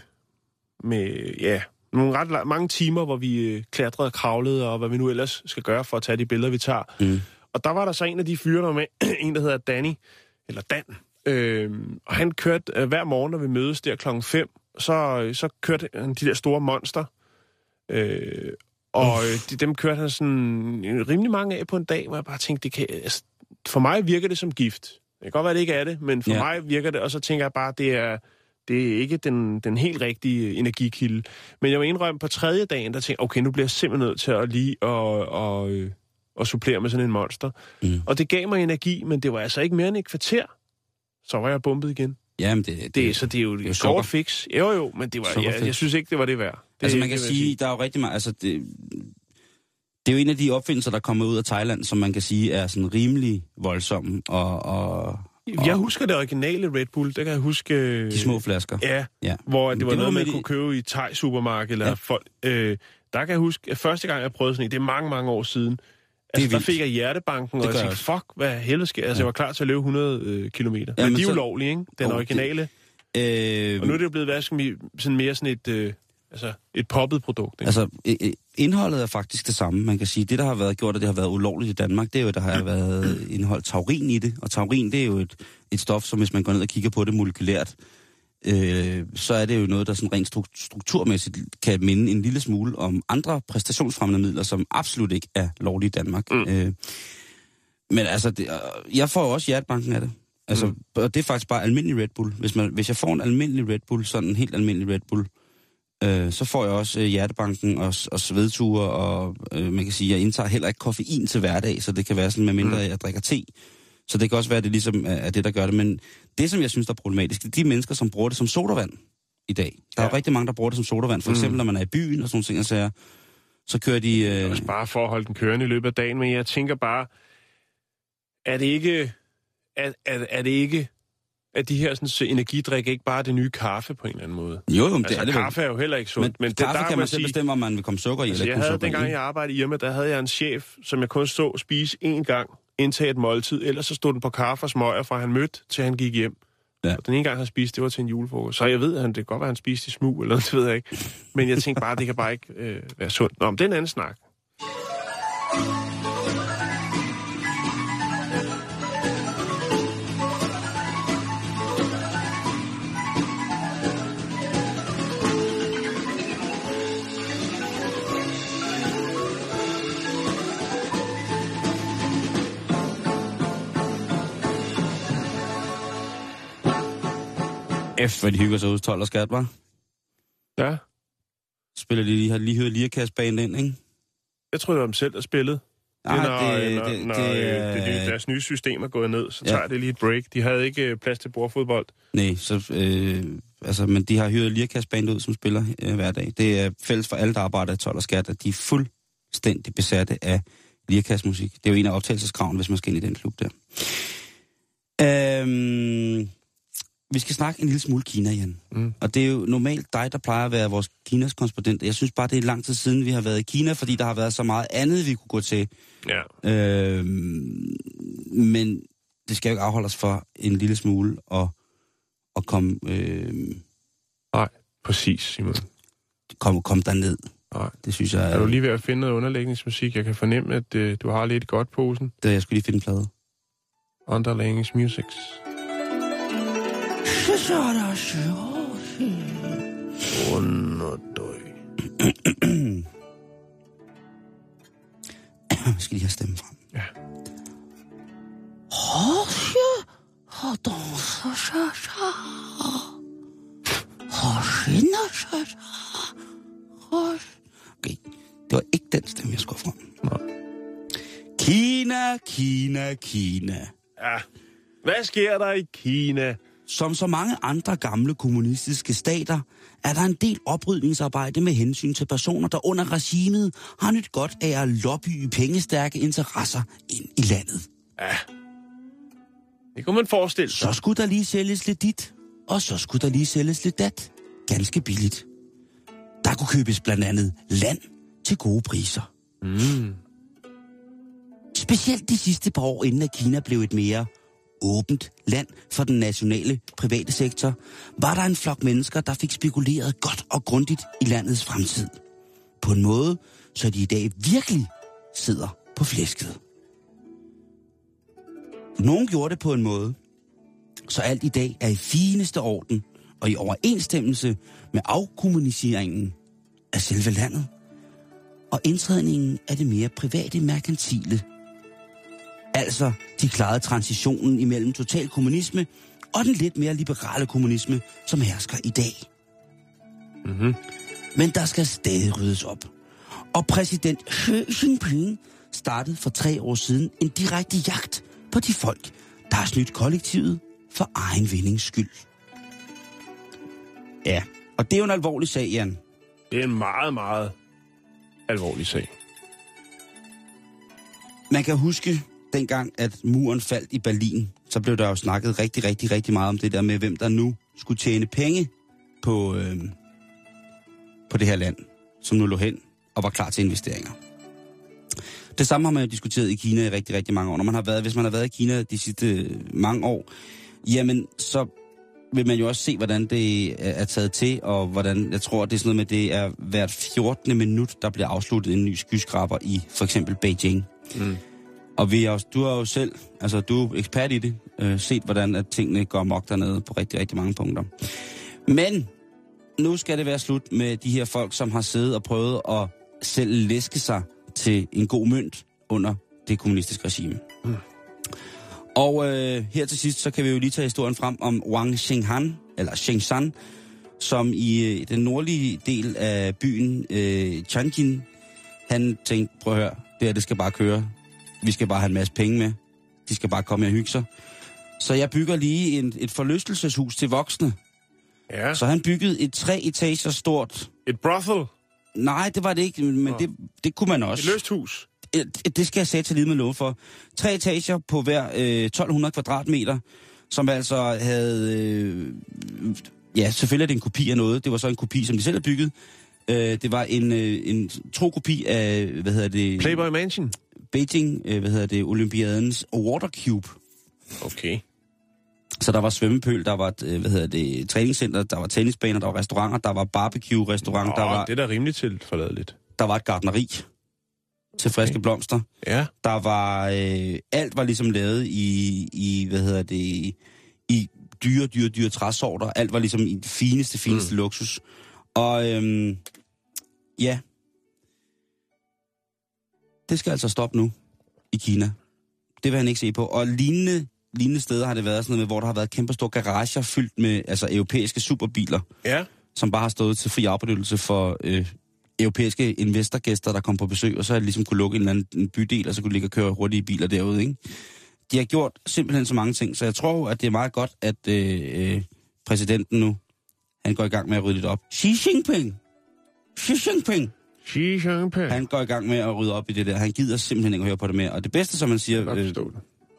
med ja, nogle ret la- mange timer, hvor vi øh, klatrede og kravlede, og hvad vi nu ellers skal gøre for at tage de billeder, vi tager. Mm. Og der var der så en af de fyre, der med, (clears throat) en der hedder Danny, eller Dan, øh, og han kørte øh, hver morgen, når vi mødes der klokken 5, så, så kørte han de der store monster, øh, og øh, de, dem kørte han sådan øh, rimelig mange af på en dag, hvor jeg bare tænkte, det kan, altså, for mig virker det som gift. Det kan godt være, det ikke er det, men for Ja. mig virker det, og så tænker jeg bare, det er, det er ikke den, den helt rigtige energikilde. Men jeg vil indrømme, på tredje dagen, der tænkte okay, nu bliver jeg simpelthen nødt til at lige og, og, øh, og supplere med sådan en monster. Mm. Og det gav mig energi, men det var altså ikke mere end et kvarter. Så var jeg bumpet igen. Jamen, det, det, Det, så det er jo det er et kort fix. Jo, jo, men det var, Sukkerfix. jeg, jeg synes ikke, det var det værd. Det, altså man kan det jeg sige, der er jo rigtig meget, altså det, det er jo en af de opfindelser, der kommer ud af Thailand, som man kan sige er sådan rimelig voldsomme, og, og, Jeg husker det originale Red Bull, det kan jeg huske... de små flasker. Ja, Ja. hvor Men det var det var noget, man midt i- kunne købe i Thai supermarked, eller ja. folk... Øh, der kan jeg huske, at første gang, jeg prøvede sådan en, det er mange, mange år siden, altså, der fik jeg hjertebanken, og Det gør jeg tænkte, fuck, hvad helvede sker? Altså, jeg var klar til at løbe 100 øh, kilometer. Ja, men men de er så- ulovlige, ikke? Den Jo, originale. Øh, Og nu er det jo blevet, skal vi, sådan mere sådan et, øh, altså, et poppet produkt, ikke? Altså, indholdet er faktisk det samme. Man kan sige, det, der har været gjort, og det har været ulovligt i Danmark, det er jo, der har været indholdt taurin i det. Og taurin, det er jo et, et stof, som hvis man går ned og kigger på det molekylært, øh, så er det jo noget, der sådan rent struk- strukturmæssigt kan minde en lille smule om andre præstationsfremmende midler, som absolut ikke er lovlige i Danmark. Mm. Øh, men altså, det, øh, jeg får også hjertebanken af det. Altså, mm. og det er faktisk bare almindelig Red Bull. Hvis, man, hvis jeg får en almindelig Red Bull, sådan en helt almindelig Red Bull, øh, så får jeg også øh, hjertebanken og, og svedture, og øh, man kan sige, jeg indtager heller ikke koffein til hverdag, så det kan være sådan, med mindre mm. jeg drikker te. Så det kan også være, at det ligesom er, er det, der gør det. Men det, som jeg synes, der er problematisk, det er de mennesker, som bruger det som sodavand i dag. Der ja. er rigtig mange, der bruger det som sodavand. For eksempel, når man er i byen og sådan nogle ting, så, så kører de... Øh, også bare for at holde den kørende i løbet af dagen, men jeg tænker bare, er det ikke, er, er, er det ikke, at de her sådan, så energidrik ikke bare er det nye kaffe på en eller anden måde? jo, jo, men det Altså, er det kaffe er jo heller ikke sundt, Men, men, men det, kaffe der kan man selv sige, bestemme, om man vil komme sukker i Altså, eller jeg havde sukker dengang, i. jeg arbejdede i Irma, der havde jeg en chef, som jeg kun så spise én gang, indtage et måltid, ellers så stod den på kaffe og smøger, fra han mødte, til han gik hjem. Ja. Og den ene gang, han spiste, det var til en julefrokost. Så jeg ved, at han, det kan godt være, at han spiste i smug, eller noget, (laughs) det ved jeg ikke. Men jeg tænkte bare, det kan bare ikke øh, være sundt. Nå, men det er en anden snak. F, hvor de hygger sig ud 12 og skat, var. Ja, Spiller de, de har lige hørt Lirkas-band ind, ikke? jeg tror, det var dem selv, der spillede. Nej, det, når, det- når, det- når det øh, det, det, deres nye system er gået ned, så Ja. tager det lige et break. De havde ikke øh, plads til bordfodbold. Nej, så, øh, altså, men de har hyret Lirkas-band ud, som spiller øh, hver dag. Det er fælles for alle, der arbejder i 12 og skat, at de er fuldstændig besatte af Lirkas-musik. Det er jo en af optagelseskravene, hvis man skal ind i den klub der. Øhm, vi skal snakke en lille smule Kina igen. Mm. Og det er jo normalt dig, der plejer at være vores Kinas korrespondent. Jeg synes bare, det er lang tid siden, vi har været i Kina, fordi der har været så meget andet, vi kunne gå til. Ja. Øhm, men det skal jo ikke afholde os for en lille smule at, at komme, øh, Nej, præcis, Simon. komme, komme derned. Nej. Det synes jeg, Er du lige ved at finde noget underlægningsmusik? Jeg kan fornemme, at øh, du har lidt godt posen. det, jeg skulle lige finde en plade. Underlægningsmusics. Underdøj. Jeg (clears throat) skal lige have stemmen frem. Ja. Okay, det var ikke den stemme, jeg skulle frem. Nej. Kina, Kina, Kina. Ja. Hvad sker der i Kina? Som så mange andre gamle kommunistiske stater, er der en del oprydningsarbejde med hensyn til personer, der under regimet har nyt godt af at lobbye pengestærke interesser ind i landet. Det kunne man forestille sig. Så skulle der lige sælges lidt dit, og så skulle der lige sælges lidt dat. Ganske billigt. Der kunne købes blandt andet land til gode priser. Mm. Specielt de sidste par år, inden at Kina blev et mere åbent land for den nationale private sektor, var der en flok mennesker, der fik spekuleret godt og grundigt i landets fremtid. På en måde, så de i dag virkelig sidder på flæsket. Nogen gjorde det på en måde, så alt i dag er i fineste orden og i overensstemmelse med afkommuniseringen af selve landet og indtrædningen af det mere private merkantile. Altså, de klarede transitionen imellem total kommunisme og den lidt mere liberale kommunisme, som hersker i dag. Mm-hmm. Men der skal stadig ryddes op. Og præsident Xi Jinping startede for tre år siden en direkte jagt på de folk, der har snydt kollektivet for egen vindings skyld. Ja, og det er jo en alvorlig sag, Jan. Det er en meget, meget alvorlig sag. Man kan huske dengang, at muren faldt i Berlin, så blev der jo snakket rigtig, rigtig, rigtig meget om det der med, hvem der nu skulle tjene penge på, øh, på det her land, som nu lå hen og var klar til investeringer. Det samme har man jo diskuteret i Kina i rigtig, rigtig mange år. Når man har været, hvis man har været i Kina de sidste øh, mange år, jamen så vil man jo også se, hvordan det er taget til, og hvordan, jeg tror, det er sådan noget med, det er hvert 14. minut, der bliver afsluttet en ny skyskraber i for eksempel Beijing. Mm. Og vi er også, du er jo selv, altså du er ekspert i det, øh, set hvordan at tingene går mok dernede på rigtig, rigtig mange punkter. Men nu skal det være slut med de her folk, som har siddet og prøvet at selv læske sig til en god mønt under det kommunistiske regime. Mm. Og øh, her til sidst, så kan vi jo lige tage historien frem om Wang Xinghan, eller Shenzhen, som i øh, den nordlige del af byen øh, Tianjin, han tænkte, prøv at høre, det her, det skal bare køre. Vi skal bare have en masse penge med. De skal bare komme og hygge sig. Så jeg bygger lige en, et forlystelseshus til voksne. Ja. Så han byggede et tre etager stort... Et brothel. Nej, det var det ikke, men Nå. det, det kunne man også. Et løst hus. Et- det skal jeg sætte til lige med lov for. Tre etager på hver øh, 1200 kvadratmeter, som altså havde... Øh, ja, selvfølgelig er det en kopi af noget. Det var så en kopi, som de selv havde bygget. Øh, det var en, øh, en tro kopi af, hvad hedder det... Playboy Mansion. Beijing, øh, hvad hedder det, Olympiadens Water Cube. Okay. Så der var svømmepøl, der var, øh, hvad hedder det, træningscenter, der var tennisbaner, der var restauranter, der var barbecue-restaurant, Nå, der var, det er da rimelig til forladeligt. der var et gardneri til friske Okay. blomster. Ja. Der var, øh, alt var ligesom lavet i, i, hvad hedder det, i dyre, dyre, dyre træsorter. Alt var ligesom i det fineste, fineste mm. luksus. Og øhm, ja, det skal altså stoppe nu i Kina. Det vil han ikke se på. Og lignende, lignende steder har det været sådan noget med, hvor der har været kæmpe store garager fyldt med altså, europæiske superbiler, Ja. som bare har stået til fri afbenyttelse for øh, europæiske investorgæster, der kom på besøg, og så har de ligesom kunne lukke en eller anden en bydel, og så kunne de ligge og køre hurtige biler derude, ikke? De har gjort simpelthen så mange ting, så jeg tror, at det er meget godt, at øh, øh, præsidenten nu, han går i gang med at rydde lidt op. Xi Jinping! Xi Jinping! Han går i gang med at rydde op i det der. Han gider simpelthen ikke at høre på det mere. Og det bedste, som man Jeg siger, øh,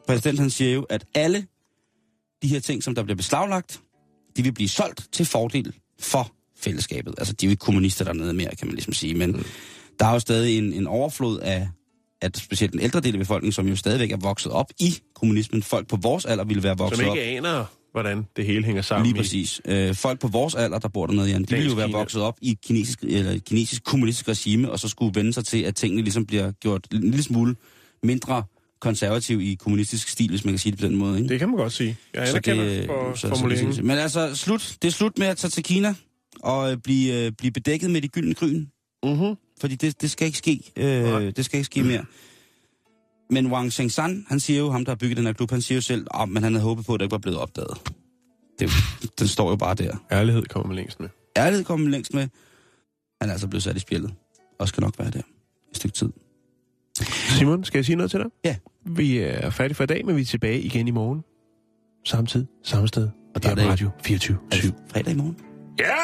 præsidenten han siger jo, at alle de her ting, som der bliver beslaglagt, de vil blive solgt til fordel for fællesskabet. Altså, de er jo ikke kommunister dernede mere, kan man ligesom sige. Men mm. der er jo stadig en, en overflod af, at specielt den ældre del af befolkningen, som jo stadigvæk er vokset op i kommunismen. Folk på vores alder ville være vokset Som op. ikke aner, hvordan det hele hænger sammen. Lige præcis. Øh, folk på vores alder, der bor dernede, Jan, de ville jo være Kina. vokset op i et kinesisk, eller kinesisk kommunistisk regime, og så skulle vende sig til, at tingene ligesom bliver gjort en lille smule mindre konservativ i kommunistisk stil, hvis man kan sige det på den måde. Ikke? Det kan man godt sige. Jeg Så anerkender det- for så- formuleringen. så- Men altså, slut. det er slut med at tage til Kina og øh, blive, øh, blive bedækket med de gyldne gryn. Mhm. Fordi det, det skal ikke ske. Øh, det skal ikke ske mere. Men Wang Shengsan, han siger jo, ham der har bygget den her klub, han siger jo selv, at men han havde håbet på, at det ikke var blevet opdaget. Det, den står jo bare der. Ærlighed kommer man længst med. Ærlighed kommer længst med. Han er altså blevet sat i spjældet. Og skal nok være der et stykke tid. Simon, skal jeg sige noget til dig? Ja. Vi er færdige for i dag, men vi er tilbage igen i morgen. Samme tid, samme sted. Og der er er Radio 24 Er det fredag i morgen? Ja!